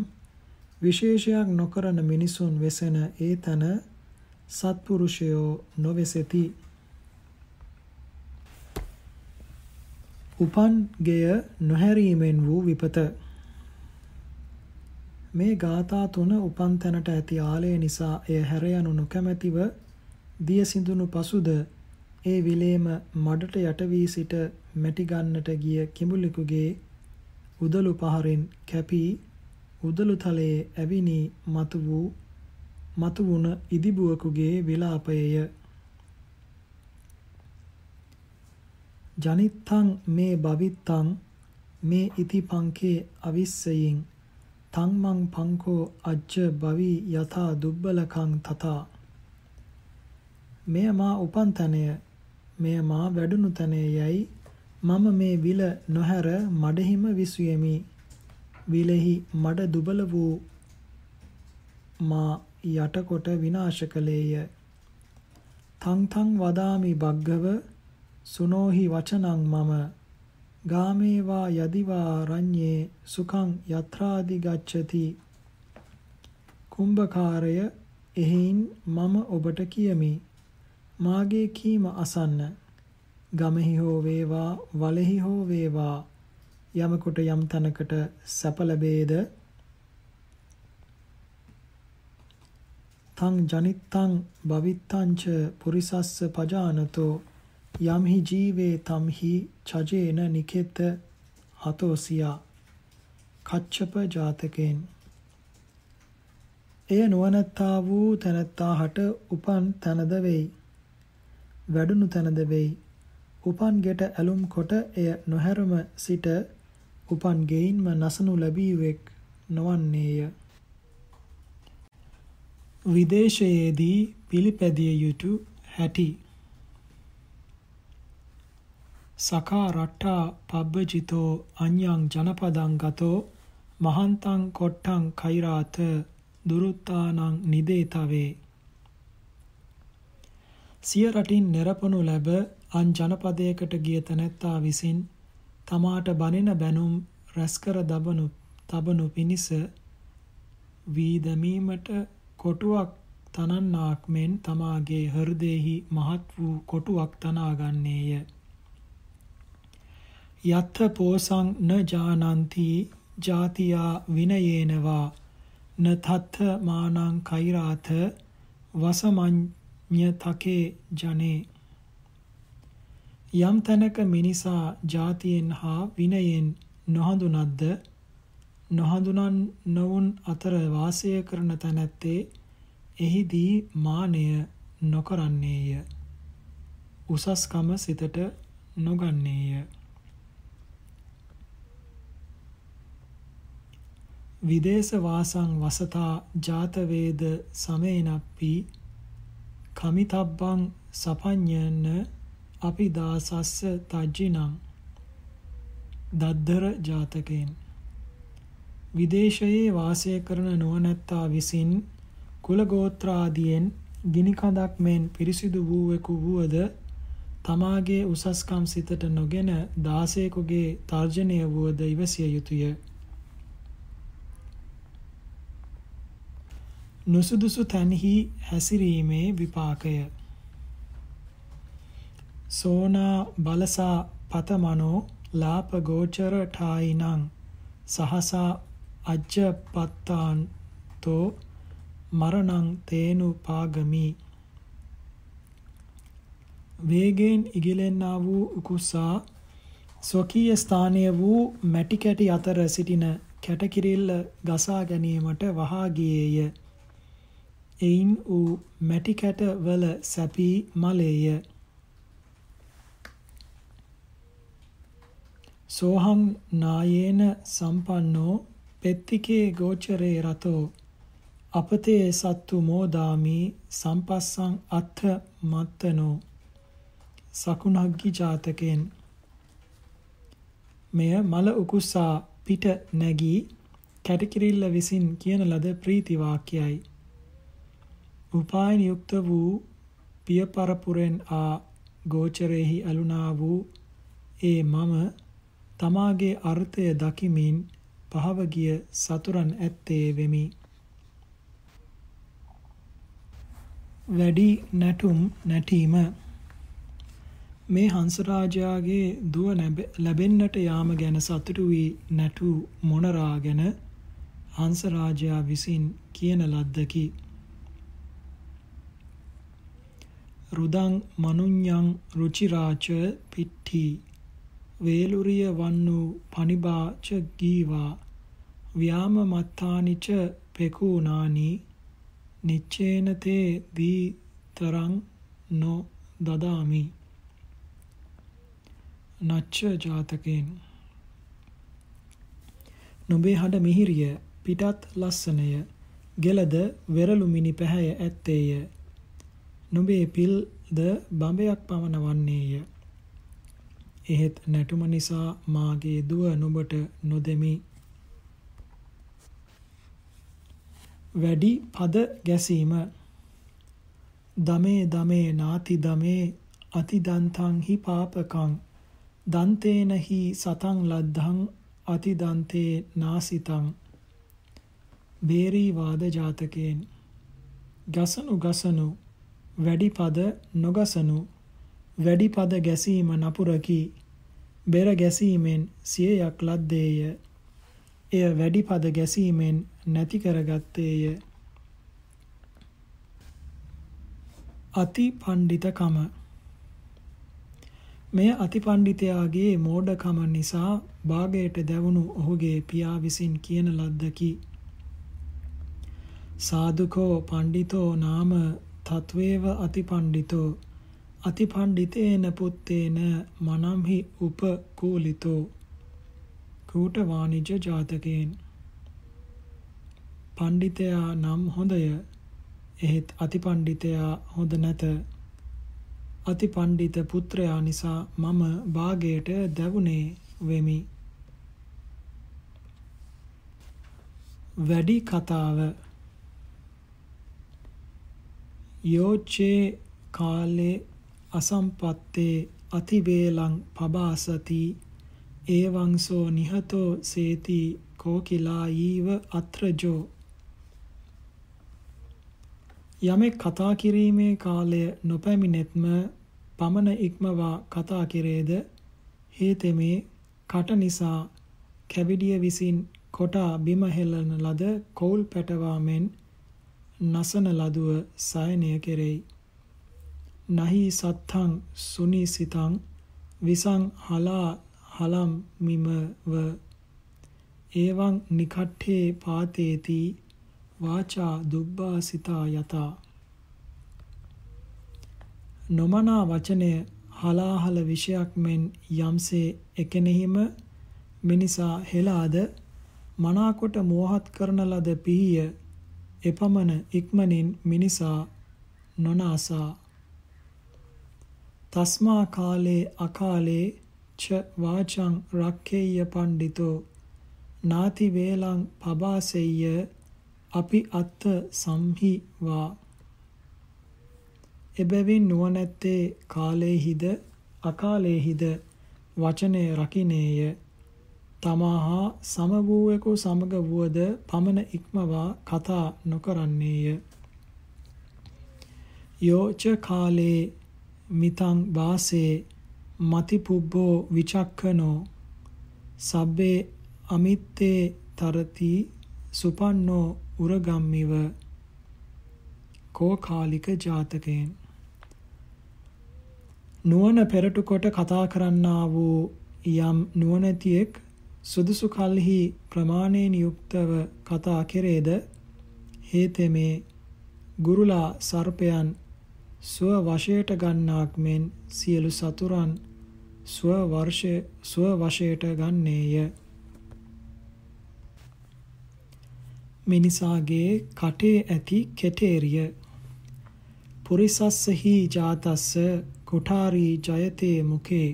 විශේෂයක් නොකරන මිනිසුන් වෙසෙන ඒ තන සත්පුරුෂයෝ නොවෙසෙති. උපන් ගෙය නොහැරීමෙන් වූ විපත. මේ ගාථා තුන උපන් තැනට ඇති ආලය නිසා එය හැර යනු නොකමැතිව දිය සිඳුණු පසුද ඒ විලේම මඩට යට වී සිට මැටි ගන්නට ගිය කිඹුලෙකුගේ උදළු පහරින් කැපී උදළු තලයේ ඇවිනි මතු වූ මතු වුණ ඉදිබුවකුගේ විලාපයය. ජනිත්තං මේ භවිත්තං මේ ඉති පංකේ අවිස්සයින් තං මං පංකෝ අජ්ජ භවි යථා දුබ්බලකං තථා. මෙය මා උපන් තැනය මෙය මා වැඩුණු තැනය යයි මම මේ විල නොහැර මඩහිම විසුයෙමි. විලෙහි මඩ දුබල වූ මා යටකොට විනාශ කළේය. තං තං වදාමි බග්ගව සුනෝහි වචනං මම. ගාමේවා යදිවා රඤ්ඤේ සුඛං යත්‍රාදි ගච්ඡති. කුම්භකාරය එහෙයින් මම ඔබට කියමි. මාගේ කීම අසන්න. ගමෙහි හෝ වේවා වලෙහි හෝ වේවා යමකට යම් තැනකට සැප ලැබේද? තං ජනිත්තං භවිත්තංච පුරිසස්ස පජානතෝ යම්හි ජීවේ තම්හි චජේන නිකෙත හතෝසියා. කච්චප ජාතකෙන්. එය නුවණැත්තා වූ තැනැත්තා හට උපන් තැනද වෙයි. වැඩුණු තැනද වෙයි. උපන් ගෙට ඇලුම් කොට එය නොහැරම සිට උපන් ගෙයින්ම නසනු ලැබීවෙක් නොවන්නේය. විදේශයේදී පිළිපැදිය යුතු හැටි. සකා රට්ටා පබ්බජිතෝ අඤ්ඤං ජනපදං ගතෝ මහන්තං කොට්ටං කෛරාත දුරුත්තානං නිදේතවේ. සිය රටින් නිරපනු ලැබ අන් ජනපදයකට ගිය තැනැත්තා විසින් තමාට බනින බැනුම් රැස්කර දබනු තබනු පිණිස වී දැමීමට කොටුවක් තනන්නාක් මෙන් තමාගේ හෘදයෙහි මහත් වූ කොටුවක් තනා ගන්නේය යත්ථ පෝසං න ජානಂತಿ ජාතියා විනයේනවා න තත්ථ මානං කෛරාත වසමඤ්ඤතකේ ජනේ। යම් තැනක මිනිසා ಜಾතියෙන් හා විනයෙන් නොහඳුනද්ද නොහඳුනන් නොවුන් අතර වාසය කරන තැනැත්තේ එහිදී මානය නොකරන්නේය. උසස්කම සිතට නොගන්නේය. විදේශ වාසං වසතා ජාතවේද සමේනප්පි කමිතබ්බං සපඤ්ඤන අපි දාසස්ස තජ්ජිනං දද්දර ජාතකයෙන් විදේශයේ වාසය කරන නුවණැත්තා විසින් කුල ගෝත්‍රාදියෙන් ගිනි කඳක් මෙන් පිරිසිදු වූවෙකු වුවද තමාගේ උසස්කම් සිතට නොගෙන දාසයෙකුගේ තර්ජනය වුවද ඉවසිය යුතුය. නුසුදුසු තැන්හි හැසිරීමේ විපාකය සෝනා බලසා පතමනෝ ලාප ගෝචර ඨායිනං සහසා අජ්ජපත්තාන්තෝ මරණං තේනු පාගමි වේගයෙන් ඉගිලෙන්නා වූ උකුස්සා ස්වකීය ස්ථානීය වූ මැටි කැටි අතර සිටින කැටකිරිල්ල ගසා ගැනීමට වහා ගියේය. එයින් ඌ මැටි කැට වල සැපී මලේය. සෝහං නායේන සම්පන්නෝ පෙත්තිකේ ගෝචරේ රතෝ අපතේ සත්තු මෝදාමි සම්පස්සං අත්ථ මත්තනෝ සකුණග්ගි ජාතකෙන් මෙය මල උකුස්සා පිට නැගී කැටකිරිල්ල විසින් කියන ලද ප්‍රීති වාක්‍යයි. උපායන යුක්ත වූ පිය පරපුරෙන් ආ ගෝචරෙහි අලුනා වූ ඒ මම තමාගේ අර්ථය දකිමින් පහව ගිය සතුරන් ඇත්තේ වෙමි. වැඩි නැටුම් නැටීම මේ හංසරාජයාගේ දුව ලැබෙන්නට යාම ගැන සතුටු වී නැටු මොනරා ගැන හංසරාජයා විසින් කියන ලද්දකි. රුදං මනුඤ්ඤං රුචිරාච පිට්ඨි වේලුරිය වන්නු පනිබාච ගීවා. ව්‍යාම මත්තානිච පෙකුණානි. නිච්චේන තේ දී තරං නො දදාමි. නච්ච ජාතකෙන් නුඹේ හඬ මිහිරිය පිටත් ලස්සනය. ගෙලද වෙරළු මිනි පැහැය ඇත්තේය. නුඹේ පිල්ද බඹයක් පමණ වන්නේය. එහෙත් නැටුම නිසා මාගේ දුව නුඹට නොදෙමි. වැඩි පද ගැසීම. දමේ දමේ නාති දමේ අතිදන්තං හි පාපකං. දන්තේන හි සතං ලද්ධං අතිදන්තේ නාසිතං. බේරී වාද ජාතකයෙන්. ගසනු ගසනු වැඩි පද නොගසනු. වැඩි පද ගැසීම නපුරකි බෙර ගැසීමෙන් සියයක් ලද්දේය. එය වැඩි පද ගැසීමෙන් නැති කරගත්තේය. අති පණ්ඩිතකම මෙය අතිපණ්ඩිතයාගේ මෝඩකම නිසා භාගයට දැවුණු ඔහුගේ පියා විසින් කියන ලද්දකි. සාදුකෝ පණ්ඩිතෝ නාම තත්වේව අතිපණ්ඩිතෝ අතිපණ්ඩිතේන පුත්තේන මනම්හි උපකූලිතෝ. කූට වාණිජ ජාතකයෙන්. පණ්ඩිතයා නම් හොඳය. එහෙත් අතිපණ්ඩිතයා හොඳ නැත. අතිපණ්ඩිත පුත්‍රයා නිසා මම භාගයට දැවුනේ වෙමි. වැඩි කතාව. යෝචේ කාලේ අසම්පත්තේ අතිවේලං පබාසති ඒවංසෝ නිහතෝ සේති කෝකිලායීව අත්‍රජෝ. යමෙක් කතා කිරීමේ කාලය නොපැමිණෙත්ම පමණ ඉක්මවා කතා කෙරේද? හේතෙමේ කට නිසා කැවිඩිය විසින් කොටා බිම හෙළන ලද කෝල් පැටවාමෙන් නසන ලදුව සයනය කෙරෙයි. නහි සත්තං සුනිසිතං විසං හලා හලම් මිමව ඒවං නිකට්ඨේ පාතේති වාචා දුබ්බාසිතා යතා. නොමනා වචනය හලාහල විෂයක් මෙන් යම්සේ එකෙනෙහිම මිනිසා හෙලාද මනාකොට මෝහත් කරන ලද පිහිය එපමණ ඉක්මනින් මිනිසා නොනාසා. තස්මා කාලේ අකාලේ ච වාචං රක්ඛේය පණ්ඩිතෝ නාති වේලං පබාසෙය්‍ය අපි අත්ත සම්හි වා එබැවින් නුවණැත්තේ කාලේහිද අකාලේහිද වචනය රකින්නේය තමාහා සම වූවෙකු සමග වුවද පමණ ඉක්මවා කතා නොකරන්නේය යෝච කාලේ මිතං වාසේ මතිපුබ්බෝ විචක්කනෝ සබ්බේ අමිත්තේ තරති සුපන්නෝ උරගම්මිව කෝකාලික ජාතකයෙන්. නුවණ පෙරටු කොට කතා කරන්නා වූ යම් නුවණැතියෙක් සුදුසු කල්හි ප්‍රමාණයෙන් යුක්තව කතා කෙරේද? හේතෙමේ ගුරුලා සර්පයන් ස්ව වශයට ගන්නාක් මෙන් සියලු සතුරන් ස්ව වර්ෂය ස්ව වශයට ගන්නේය. මිනිසාගේ කටේ ඇති කෙටේරිය. පුරිසස්සහි ජාතස්ස කුඨාරී ජයතේ මුකේ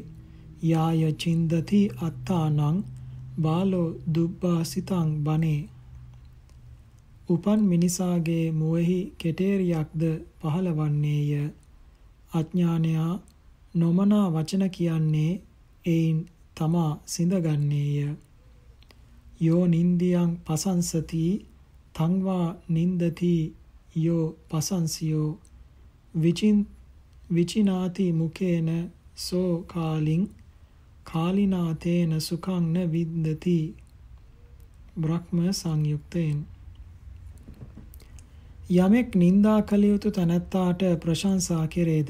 යාය චින්දති අත්තානං බාලෝ දුබ්බාසිතං බනේ. උපන් මිනිසාගේ මුවෙහි කෙටේරියක්ද පහළවන්නේය අඥානයා නොමනා වචන කියන්නේ එයින් තමා සිඳගන්නේය. යෝ නින්දියං පසංසති තංවා නින්දති යෝ පසංසියෝ. විචින් විචිනාති මුකේන සෝ කාලින් කාලිනාතේන සුඛං න විද්දති. බ්‍රහ්ම සංයුක්තයෙන්. යමෙක් නින්දා කළ යුතු තැනැත්තාට ප්‍රශංසා කෙරේද?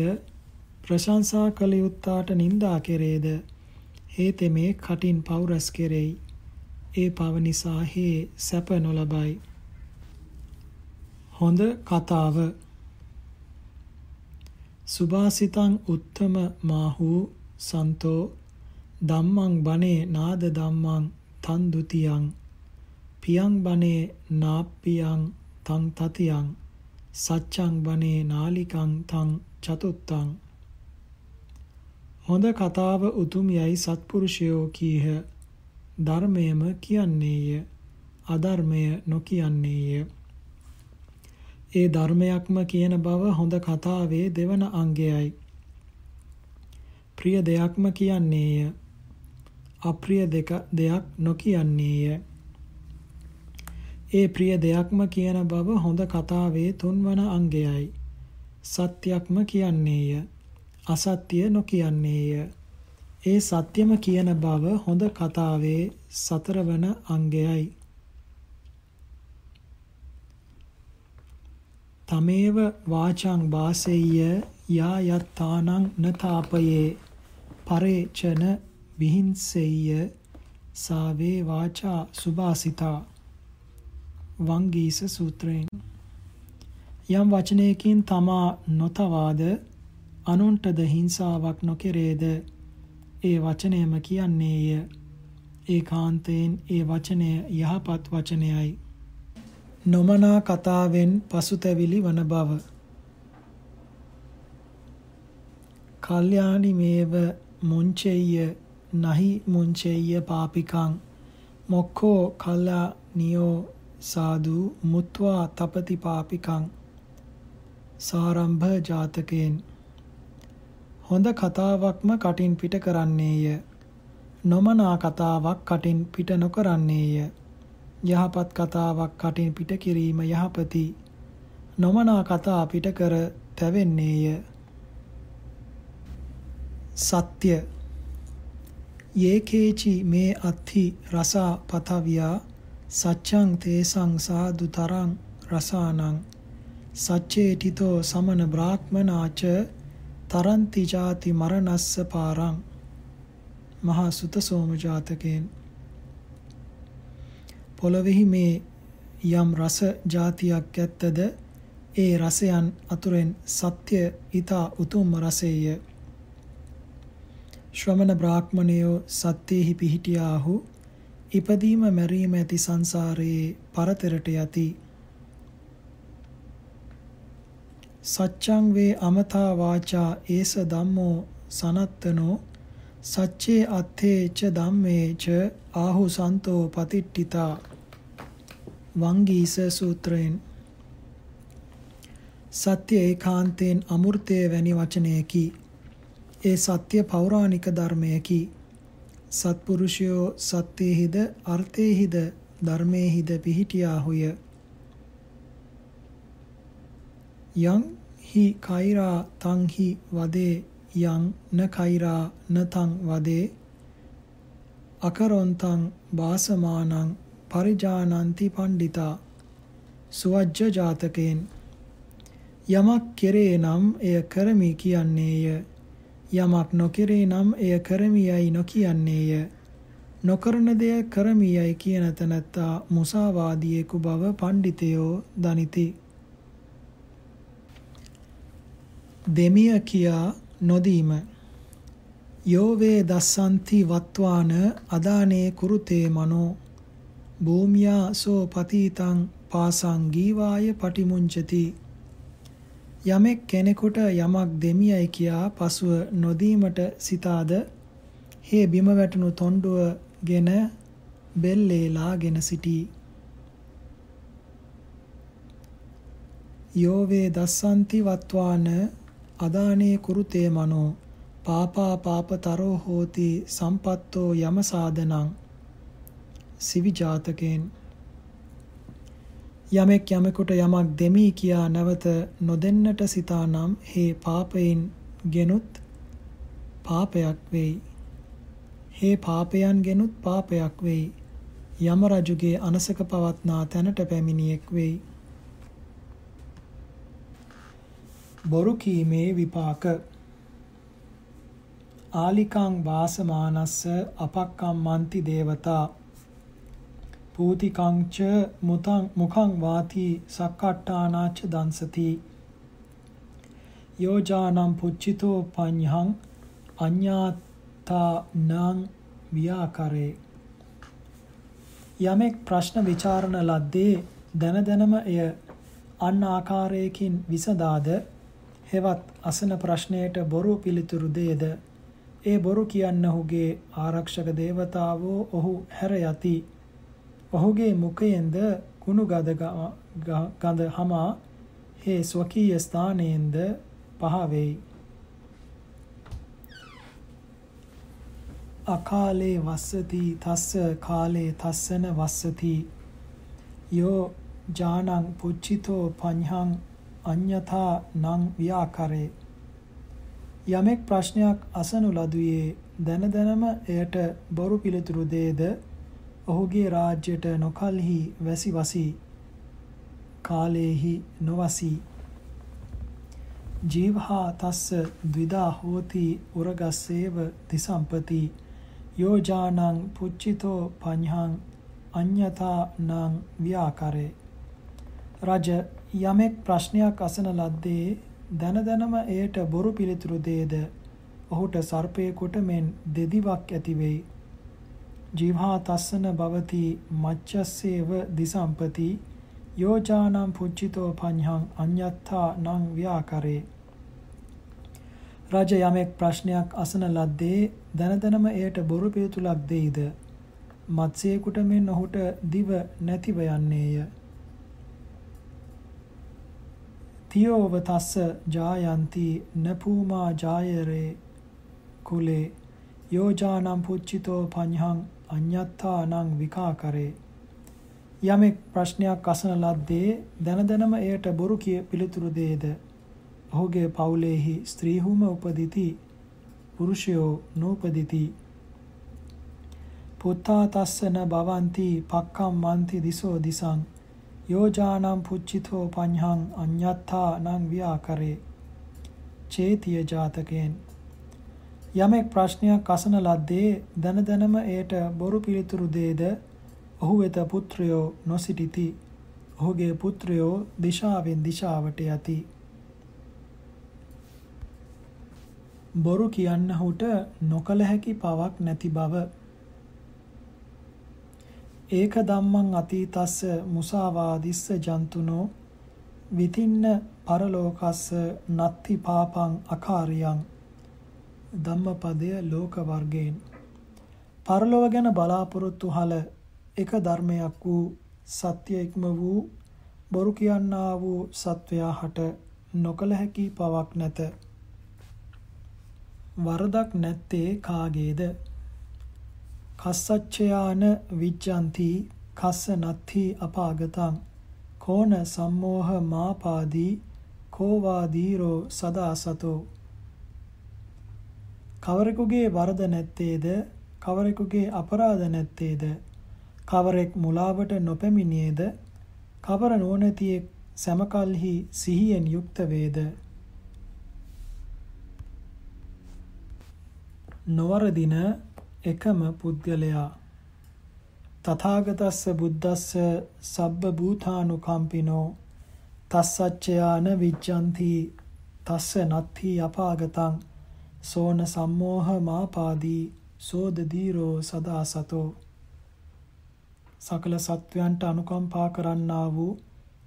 ප්‍රශංසා කළ යුත්තාට නින්දා කෙරේද? හේතෙමේ කටින් පවුරස් කෙරෙයි. ඒ පව නිසා හේ සැප නොලබයි. හොඳ කතාව. සුභාසිතං උත්තම මාහු සන්තෝ ධම්මං බනේ නාද ධම්මං තන් ဒ ුතියං පියං බනේ නාප්පියං තං තතියං සච්ඡං බනේ නාලිකං තං චතුත්තං හොඳ කතාව උතුම් යයි සත්පුරුෂයෝ කීහ ධර්මයම කියන්නේය අධර්මය නොකියන්නේය ඒ ධර්මයක්ම කියන බව හොඳ කතාවේ දෙවන අංගයයි. ප්‍රිය දෙයක්ම කියන්නේය. අප්‍රිය දෙක දෙයක් නොකියන්නේය. ඒ ප්‍රිය දෙයක්ම කියන බව හොඳ කතාවේ තුන්වන අංගයයි. සත්‍යක්ම කියන්නේය. අසත්‍ය නොකියන්නේය. ඒ සත්‍යම කියන බව හොඳ කතාවේ සතරවන අංගයයි. තමේව වාචං වාසෙය්‍ය යා යත්තානං නතාපයේ පරේචන විහිංසෙය්‍ය සාවේ වාචා සුභාසිතා වංගීස සූත්‍රයෙන්. යම් වචනයකින් තමා නොතවාද අනුන්ටද හිංසාවක් නොකෙරේද? ඒ වචනයම කියන්නේය. ඒකාන්තයෙන් ඒ වචනය යහපත් වචනයයි. නොමනා කතාවෙන් පසුතැවිලි වන බව. කල්යාණි මේව මුංචෙය්‍ය නහි මුංචෙය්‍ය පාපිකං මොක්ඛෝ කල්යානියෝ සාදු මුත්වා තපති පාපිකං සාරම්භ ජාතකයෙන්. හොඳ කතාවක්ම කටින් පිට කරන්නේය. නොමනා කතාවක් කටින් පිට නොකරන්නේය. යහපත් කතාවක් කටින් පිට කිරීම යහපති. නොමනා කතා පිට කර තැවෙන්නේය. සත්‍ය. යේකේචි මේ අත්ථි රසා පතවියා සච්ඡං තේසං සාදු තරං රසානං සච්චේටිතෝ සමන බ්‍රාහ්මනාච තරන්ති ජාති මරණස්ස පාරං මහා සුතසෝම ජාතකයෙන්. පොළොවෙහි මේ යම් රස જાතියක් ඇත්තද? ඒ රසයන් අතුරෙන් සත්‍ය ඊතා උතුම්ම රසෙය. ශ්‍රමණ බ්‍රාහ්මණයෝ සත්‍යෙහි පිහිටියාහු ඉපදීම මැරීම ඇති සංසාරයේ පරතරට යති. සච්ඡං වේ අමතා වාචා ඒස ධම්මෝ සනත්තනෝ සච්චේ අත්ථේ ච ධම්මේ ච ආහු සන්තෝ පතිට්ඨිතා. වංගීස සූත්‍රයෙන්. සත්‍ය ඒකාන්තයෙන් අමෘතය වැනි වචනයකි. ඒ සත්‍ය පෞරාණික ධර්මයකි. සත්පුරුෂයෝ සත්‍යෙහිද අර්ථයෙහිද ධර්මයෙහිද පිහිටියාහුය. යං හි කෛරා තං හි වදේ යං න කෛරා න තං වදේ අකරොන්තං වාසමානං පරිජානಂತಿ පණ්ඩිතා සුවජ්ජ ජාතකයෙන් යමක් කෙරේ නම් එය කරමි කියන්නේය. යමක් නොකෙරේ නම් එය කරමියයි නොකියන්නේය. නොකරන දෙය කරමියයි කියන තැනැත්තා මුසාවාදියෙකු බව පණ්ඩිතයෝ දනිති. දෙමිය කියා නොදීම. යෝවේ දස්සන්ති වත්වාන අදානේ කුරුතේ මනෝ. භූමියා සෝ පතීතං පාසං ගීවාය පටිමුංචති යමෙක් කෙනෙකුට යමක් දෙමියයි කියා පසුව නොදීමට සිතාද? හේ බිම වැටුණු තොණ්ඩුවගෙන බෙල්ලේ ලාගෙන සිටී. යෝවේ දස්සන්ති වත්වාන අදානේ කුරුතේ මනෝ. පාපා පාපතරෝ හෝති සම්පත්තෝ යම සාදනං. සිවි ජාතකෙන් යමෙක් යමෙකුට යමක් දෙමි කියා නැවත නොදෙන්නට සිතානම් හේ පාපයෙන් ගෙනුත් පාපයක් වෙයි. හේ පාපයන් ගෙනුත් පාපයක් වෙයි. යම රජුගේ අනසක පවත්නා තැනට පැමිණියෙක් වෙයි. බොරු කීමේ විපාක. ආලිකං වාසමානස්ස අපක්කම්මන්ති දේවතා. පූතිකං ච මුතං මුඛං වාති සක්කට්ටානාච දන්සති. යෝජානම් පුච්චිතෝ පඤ්ඤං අඤ්ඤාතා නං ව්‍යාකරේ. යමෙක් ප්‍රශ්න ਵਿਚාරණ ලද්දේ දන දනම එය අන් ආකාරයකින් විසදාද හෙවත් අසන ප්‍රශ්නයට බොරු පිළිතුරු දේද ඒ බොරු කියන්නහුගේ ආරක්ෂක දේවතාවෝ ඔහු හැර යති. ඔහුගේ මුඛයෙන්ද කුණු ගද ගඳ හමා හේ ස්වකීය ස්ථානයෙන්ද පහ වෙයි. අකාලේ වස්සති තස්ස කාලේ තස්සන වස්සති යෝ ජානං පුච්චිතෝ පඤ්හං අඤ්‍යථා නං ව්‍යාකරේ යමෙක් ප්‍රශ්නයක් අසනු ලදුවේ දන දනම එයට බොරු පිළිතුරු දේද ඔහුගේ රාජ්‍යයට නොකල්හි වැසි වසී කාලේහි නොවසී. ජීවහා තස්ස ද්විදා හෝති උරගස්සේව තිසම්පති. යෝජානං පුච්චිතෝ පඤ්හං අඤ්‍යතා නං ව්‍යාකරේ. රජ යමෙක් ප්‍රශ්නයක් අසන ලද්දේ දන දනම එයට බොරු පිළිතුරු දේද? ඔහුට සර්පයෙකුට මෙන් දෙදිවක් ඇති වෙයි. ජීවහා තස්සන භවති මච්චස්සේව දිසම්පති යෝජානම් පුච්චිතෝ පඤ්හං අඤ්ඤත්තා නං ව්‍යාකරේ. රජ යමෙක් ප්‍රශ්නයක් අසන ලද්දේ දන දනම එයට බොරු පිළිතුලක් දෙයිද? මත්සේකුට මෙන් ඔහුට දිව නැතිව යන්නේය. තියෝව තස්ස ජායන්ති නපූමා ජායරේ කුලේ යෝජානම් පුච්චිතෝ පඤ්හං අඤ්ඤත්තා නං විකාකරේ. යමෙක් ප්‍රශ්නයක් අසන ලද්දේ දන දනම එයට බොරු කිය පිළිතුරු දේද? ඔහුගේ පවුලේහි ස්ත්‍රීහුම උපදිති පුරුෂයෝ නූපදිති. පුත්තා තස්සන භවಂತಿ පක්කම් මන්ති දිසෝ දිසං. යෝජානම් පුච්චිතෝ පඤ්හං අඤ්ඤත්තා නං ව්‍යාකරේ. චේතිය ජාතකයෙන් යමෙක් ප්‍රශ්නයක් අසන ලද්දේ දන දනම එයට බොරු පිළිතුරු දේද ඔහු වෙත පුත්‍රයෝ නොසිටිති. ඔහුගේ පුත්‍රයෝ දිශාවෙන් දිශාවට යති. බොරු කියන්නහුට නොකල හැකි පවක් නැති බව ඒක ධම්මං අතීතස්ස මුසාවාදිස්ස ජන්තුනෝ විතින්න පරලෝකස්ස නත්ති පාපං අකාරියං ධම්මපදය ලෝක වර්ගයෙන්. පරලොව ගැන බලාපොරොත්තු හල එක ධර්මයක් වූ සත්‍ය ඉක්ම වූ බොරු කියන්නා වූ සත්වයා හට නොකල හැකි පවක් නැත. වරදක් නැත්තේ කාගේද? කස්සච්චයාන විජ්ජන්ති කස්ස නත්ති අපාගතං. කෝන සම්මෝහ මාපාදී කෝවාදීරෝ සදා සතෝ කවරෙකුගේ වරද නැත්තේද? කවරෙකුගේ අපරාධ නැත්තේද? කවරෙක් මුලාවට නොපැමිණියේද? කවර නොනැතියෙක් සමකල්හි සිහියෙන් යුක්ත වේද? නොවරදින එකම පුද්ගලයා. තථාගතස්ස බුද්දස්ස සබ්බ භූතානුකම්පිනෝ තස්සච්චයාන විජ්ජන්ති තස්ස නත්ථි අපාගතං. සෝන සම්මෝහ මාපාදී සෝද දීරෝ සදා සතෝ. සකල සත්වයන්ට අනුකම්පා කරන්නා වූ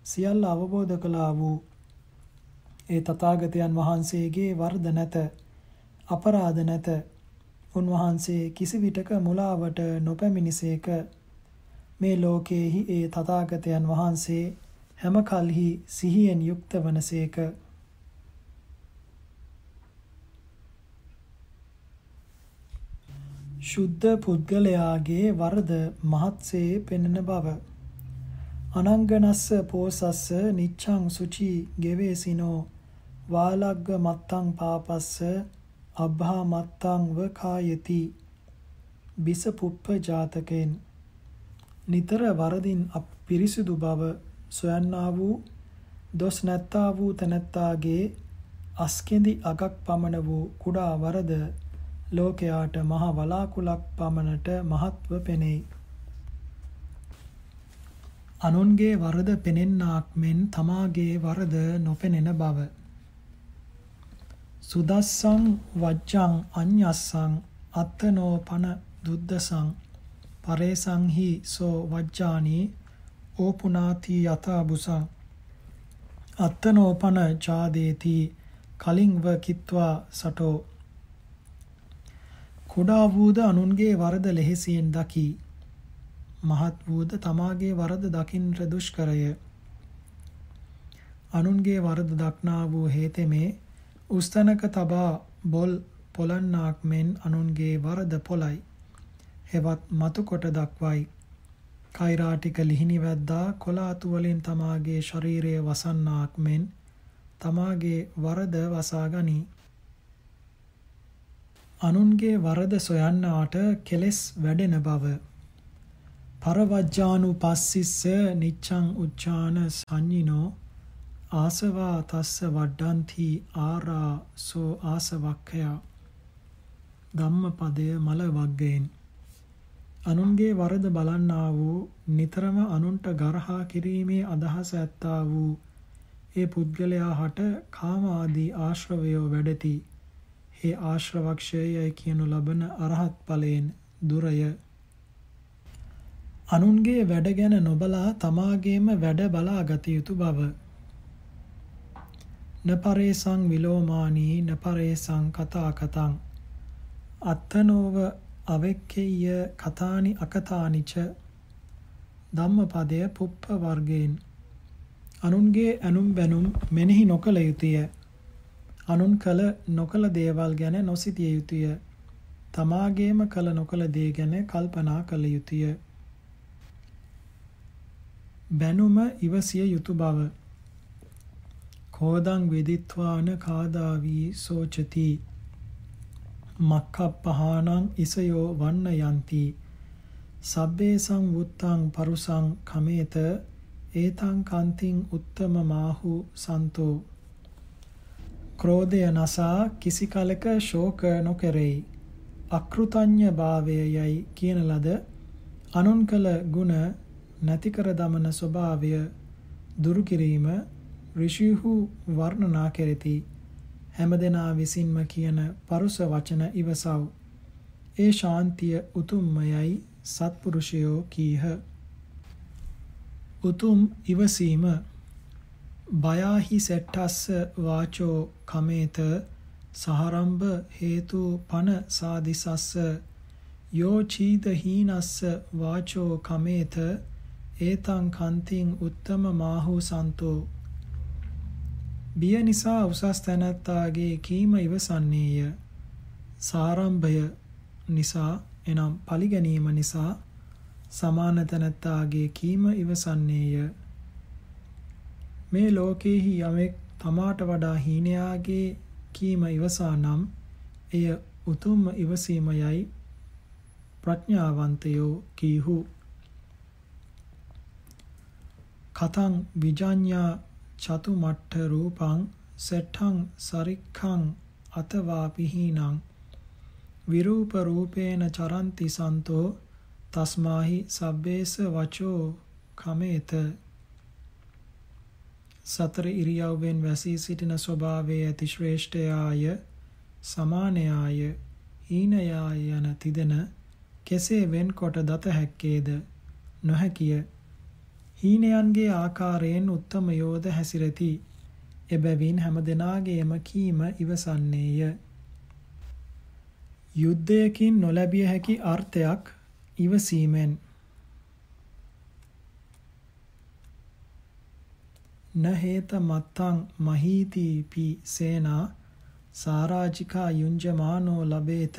සියල්ල අවබෝධ කළා වූ ඒ තථාගතයන් වහන්සේගේ වර්ධ නැත අපරාධ නැත. උන්වහන්සේ කිසිවිටක මුලාවට නොපැමිණිසේක. මේ ලෝකයේහි ඒ තථාගතයන් වහන්සේ හැම කල්හි සිහියෙන් යුක්ත වනසේක. ශුද්ධ පුද්ගලයාගේ වරද මහත්සේ පෙනෙන බව. අනංගනස්ස පෝසස්ස නිච්ඡං සුචි ගෙවේසිනෝ වාලග්ග මත්තං පාපස්ස අබ්බා මත්තං වකායති බිස පුප්ප ජාතකෙන්. නිතර වරදින් අපිරිසිදු බව සොයන්නා වූ දොස් නැත්තා වූ තනත්තාගේ අස්කෙඳි අගක් පමණ වූ කුඩා වරද ලෝකයාට මහ වලාකුලක් පමණට මහත්ව පෙනෙයි. අනුන්ගේ වරද පෙනෙන්නාක් මෙන් තමාගේ වරද නොපෙනෙන බව සුදස්සං වජ්ජං අඤ්ඤස්සං අත්තනෝ පන දුද්දසං පරේසංහි සෝ වජ්ජානි ඕපුනාති යතා බුසං අත්තනෝ පන ජාදේති කලින් ව කිත්වා සටෝ කුඩා වූද අනුන්ගේ වරද ලෙහෙසියෙන් දකි මහත් වූද තමාගේ වරද දකින්ට දුෂ්කරය අනුන්ගේ වරද දක්නා වූ හේතෙමේ උස්තනක තබා බොල් පොලන්නාක් මෙන් අනුන්ගේ වරද පොලයි. හෙවත් මතු කොට දක්වයි. කෛරාටික ලිහිණි වැද්දා කොලාතු වලින් තමාගේ ශරීරය වසන්නාක් මෙන් තමාගේ වරද වසා ගනී. අනුන්ගේ වරද සොයන්නාට කෙලෙස් වැඩෙන බව. පරවජ්ජානු පස්සිස්ස නිච්ඡං උච්චාන සංඤිනෝ ආසවා තස්ස වඩ්ඩන්ති ආරා සෝ ආසවක්ඛය ධම්මපදය මල වග්ගයෙන් අනුන්ගේ වරද බලන්නා වූ නිතරම අනුන්ට ගරහා කිරීමේ අදහස ඇත්තා වූ ඒ පුද්ගලයා හට කාම ආදී ආශ්‍රවයෝ වැඩති. ඒ ආශ්‍රවක්ෂයයි කියනු ලබන අරහත් ඵලයෙන් දුරය. අනුන්ගේ වැඩ ගැන නොබලා තමාගේම වැඩ බලා ගත යුතු බව. නපරේසං විලෝමානී නපරේසං කතා කතං අත්තනෝව අවෙක්කෙය්‍ය කතානි අකතානිච ධම්මපදය පුප්ප වර්ගයෙන්. අනුන්ගේ ඇනුම් බැනුම් මෙනෙහි නොකළ යුතුය. අනුන් කළ නොකළ දේවල් ගැන නොසිතිය යුතුය. තමාගේම කළ නොකළ දේ ගැන කල්පනා කළ යුතුය. බැනුම ඉවසිය යුතු බව. කෝදං වෙදිත්වාන කාදාවී සෝචති. මක්ඛප්පහානං ඉසයෝ වන්න යන්ති. සබ්බේ සංවුත්තං පරුසං කමේත. ඒතං කන්තිං උත්තම මාහු සන්තෝ. ක්‍රෝධය නසා කිසි කලක ශෝක නොකෙරෙයි. අකෘතඥ භාවයයි කියන ලද අනුන් කළ ගුණ නැති කර දමන ස්වභාවය දුරු කිරීම ඍෂිහු වර්ණනා කෙරෙති. හැමදෙනා විසින්ම කියන පරුස වචන ඉවසව්. ඒ ශාන්තිය උතුම්මයයි සත්පුරුෂයෝ කීහ. උතුම් ඉවසීම බයාහි සෙට්ටස්ස වාචෝ කමේත සහරම්භ හේතු පන සාදිසස්ස යෝ චීද හීනස්ස වාචෝ කමේත ඒතං කන්තිං උත්තම මාහු සන්තෝ. බිය නිසා උසස් තැනැත්තාගේ කීම ඉවසන්නේය. සාරම්භය නිසා එනම් පලිගැනීම නිසා සමාන තැනැත්තාගේ කීම ඉවසන්නේය. මේ ලෝකෙහි යමෙක් තමාට වඩා හීනයාගේ කීම ඉවසා නම් එය උතුම්ම ඉවසීමයයි ප්‍රඥාවන්තයෝ කීහු. කතං විජඤ්ඤා චතුමට්ඨ රූපං සෙට්ඨං සරික්ඛං අතවා පිහිනං විරූප රූපේන චරಂತಿ සන්තෝ තස්මාහි සබ්බේස වචෝ කමේත සතර ඉරියව්වෙන් වැසී සිටින ස්වභාවයේ ඇති ශ්‍රේෂ්ඨයාය සමානයාය හීනයාය යන තිදෙන කෙසේ වෙන්කොට දත හැක්කේද? නොහැකිය. හීනයන්ගේ ආකාරයෙන් උත්තම යෝධ හැසිරති. එබැවින් හැම දෙනාගේම කීම ඉවසන්නේය. යුද්ධයකින් නොලැබිය හැකි අර්ථයක් ඉවසීමෙන් නහේත මත්තං මහීති පි සේනා සාරාජිකා යුංජමානෝ ලබේත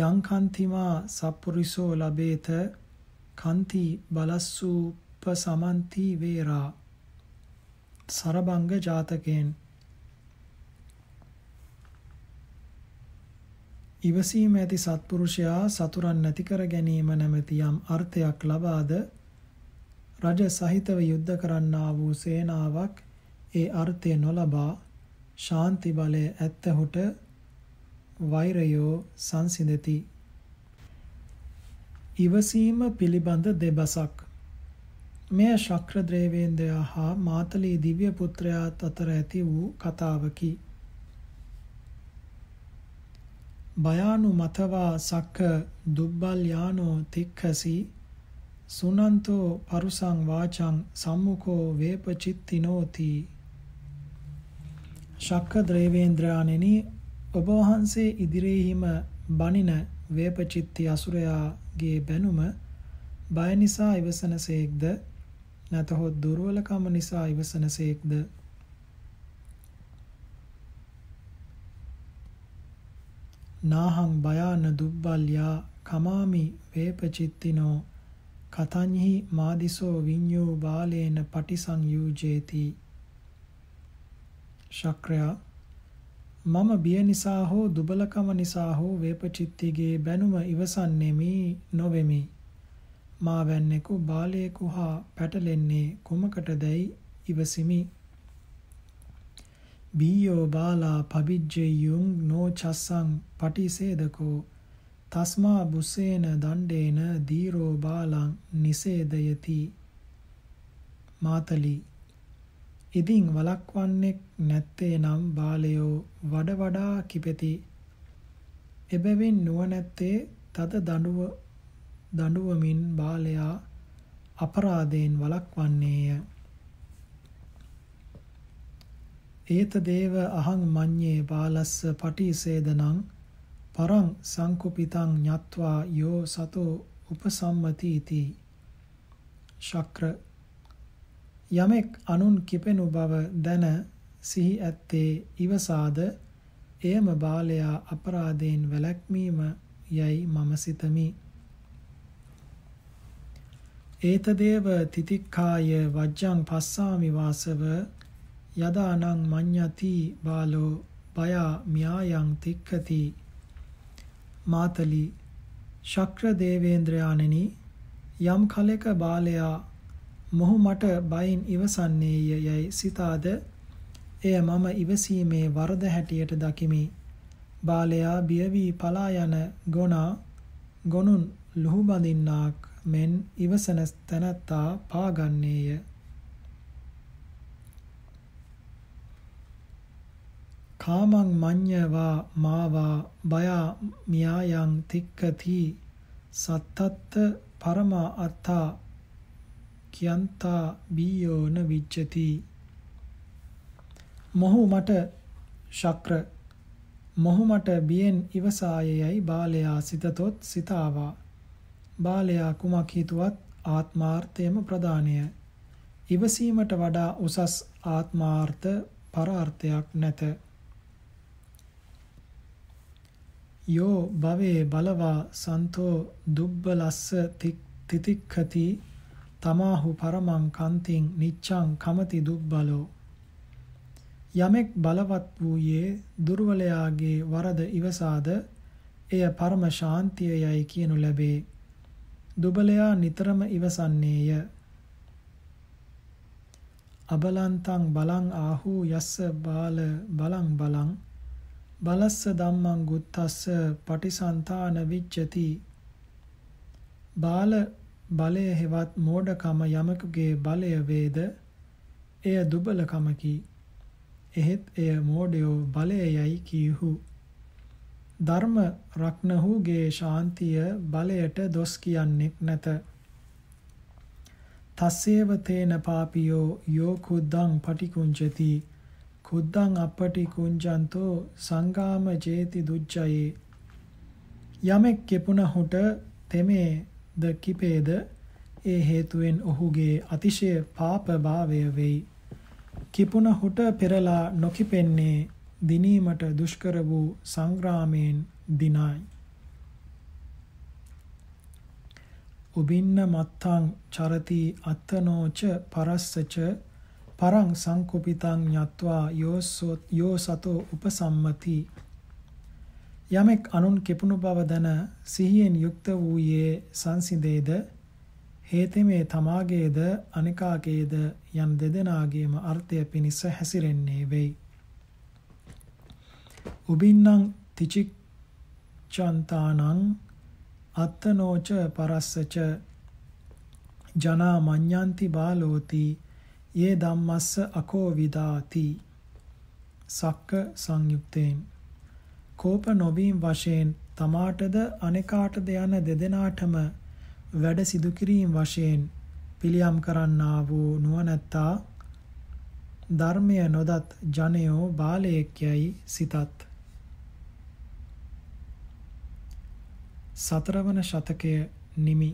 යං කන්තිමා සප්පුරිසෝ ලබේත කන්ති බලස්සු උපසමන්ති වේරා සරබංග ජාතකයෙන් ඉවසීම ඇති සත්පුරුෂයා සතුරන් නැති කර ගැනීම නැමැති යම් අර්ථයක් ලබාද රජ සහිතව යුද්ධ කරන්නා වූ සේනාවක් ඒ අර්ථය නොලබා ශාන්ති බලය ඇත්තහුට වෛරයෝ සංසිඳති. ඉවසීම පිළිබඳ දෙබසක්. මෙය ශක්‍ර ද්‍රේවේන්ද්‍රයා හා මාතලී දිව්‍ය පුත්‍රයාත් අතර ඇති වූ කතාවකි. බයානු මතවා සක්ක දුබ්බල් යානෝ තික්ඛසි සුනන්තෝ පරුසං වාචං සම්මුඛෝ වේපචිත්තිනෝති. ශක්ක ද්‍රේවේන්ද්‍රාණෙනි ඔබ වහන්සේ ඉදිරියේහිම බණින වේපචිත්ති අසුරයාගේ බැනුම බය නිසා ඉවසනසේක්ද? නැතහොත් දුර්වලකම නිසා ඉවසනසේක්ද? නාහං බයාන දුබ්බල්යා කමාමි වේපචිත්තිනෝ කතඤ්හි මාදිසෝ විඤ්ඤෝ බාලේන පටිසංයුජේති. ශක්‍රයා මම බිය නිසා හෝ දුබලකම නිසා හෝ වේපචිත්තිගේ බැනුම ඉවසන්නේමි නොවෙමි. මා වැන්නෙකු බාලයෙකු හා පැටලෙන්නේ කුමකටදැයි ඉවසිමි? බීයෝ බාලා පබිජ්ජෙයුං නෝ චස්සං පටිසේදකෝ. තස්මා බුසේන දණ්ඩේන දීරෝ බාලං නිසේදයති. මාතලි. ඉදින් වලක්වන්නෙක් නැත්තේ නම් බාලයෝ වඩ වඩා කිපෙති. එබැවින් නුවණැත්තේ තද දඬුව දඬුවමින් බාලයා අපරාධයෙන් වලක්වන්නේය ඒත දේව අහං මඤ්ඤේ බාලස්ස පටිසේදනං පරං සංකුපිතං ඤත්වා යෝ සතෝ උපසම්මතිති ශක්‍ර। යමෙක් අනුන් කිපෙනු බව දැන සිහි ඇත්තේ ඉවසාද? එයම බාලයා අපරාධයෙන් වැළැක්වීම යයි මම සිතමි. ඒතදේව තිතික්ඛාය වජ්ජං පස්සාමි වාසව යදානං මඤ්ඤති බාලෝ පයා මියායන් තික්ඛති। මාතලි ශක්‍ර දේවේන්ද්‍රයාණෙනි යම් කලෙක බාලයා මොහු මට බයින් ඉවසන්නේය යයි සිතාද එය මම ඉවසීමේ වරද හැටියට දකිමි. බාලයා බිය වී පලා යන ගොනා ගොනුන් ලුහු බඳින්නාක් මෙන් ඉවසන තැනැත්තා පාගන්නේය. කාමං මඤ්ඤවා මාවා බයා මියායන් තික්කති සත්තත්ත පරමා අත්තා කියන්තා බීයෝන විච්ඡති මොහු මට ශක්‍ර මොහු මට බියෙන් ඉවසායයයි බාලයා සිතතොත් සිතාවා. බාලයා කුමක් හිතුවත් ආත්මාර්ථයම ප්‍රදානය. ඉවසීමට වඩා උසස් ආත්මාර්ථ පරාර්ථයක් නැත. යෝ භවේ බලවා සන්තෝ දුබ්බලස්ස තිතික්ඛති තමාහු පරමං කන්තිං නිච්ඡං කමති දුබ්බලෝ. යමෙක් බලවත් වූයේ දුර්වලයාගේ වරද ඉවසාද එය පරම ශාන්තියයි කියනු ලැබේ. දුබලයා නිතරම ඉවසන්නේය. අබලන්තං බලං ආහු යස්ස බාල බලං බලං බලස්ස ධම්මං ගුත්තස්ස පටිසන්තාන විච්ඡති. බාල බලය හෙවත් මෝඩකම යමකුගේ බලය වේද? එය දුබලකමකි. එහෙත් එය මෝඩයෝ බලයයි කීහු. ධර්ම රක්නහුගේ ශාන්තිය බලයට දොස් කියන්නෙක් නැත. තස්සේව තේන පාපියෝ යෝ කුද්දං පටිකුංචති. කුද්දං අපටි කුංජන්තෝ සංගාම ජේති දුච්චයේ යමෙක් කෙපුණහුට තෙමේ ද කිපේද? ඒ හේතුවෙන් ඔහුගේ අතිශය පාප භාවය වෙයි. කිපුණහුට පෙරලා නොකිපෙන්නේ දිනීමට දුෂ්කර වූ සංග්‍රාමයෙන් දිනයි. උබින්න මත්තං චරති අත්තනෝච පරස්සච පරං සංකුපිතං යත්වා යෝ සතෝ උපසම්මති. යමෙක් අනුන් කෙපුණු බව දන සිහියෙන් යුක්ත වූයේ සංසිඳේද? හේතෙමේ තමාගේද? අනිකාගේද? යන් දෙදෙනාගේම අර්ථය පිණිස හැසිරෙන්නේ වෙයි. උබින්නම් තිචික්ඡන්තානං අත්තනෝච පරස්සච ජනා මඤ්ඤන්ති බාලෝති යේ ධම්මස්ස අකෝ විදාති. සක්ක සංයුක්තේන් කෝප නොවීම වශයෙන් තමාටද අනෙකාටද යන දෙදෙනාටම වැඩ සිදු කිරීම වශයෙන් පිළියම් කරන්නා වූ නුවණැත්තා ධර්මය නොදත් ජනයෝ බාලයෙක් යයි සිතත්. සතරවන ශතකය නිමි.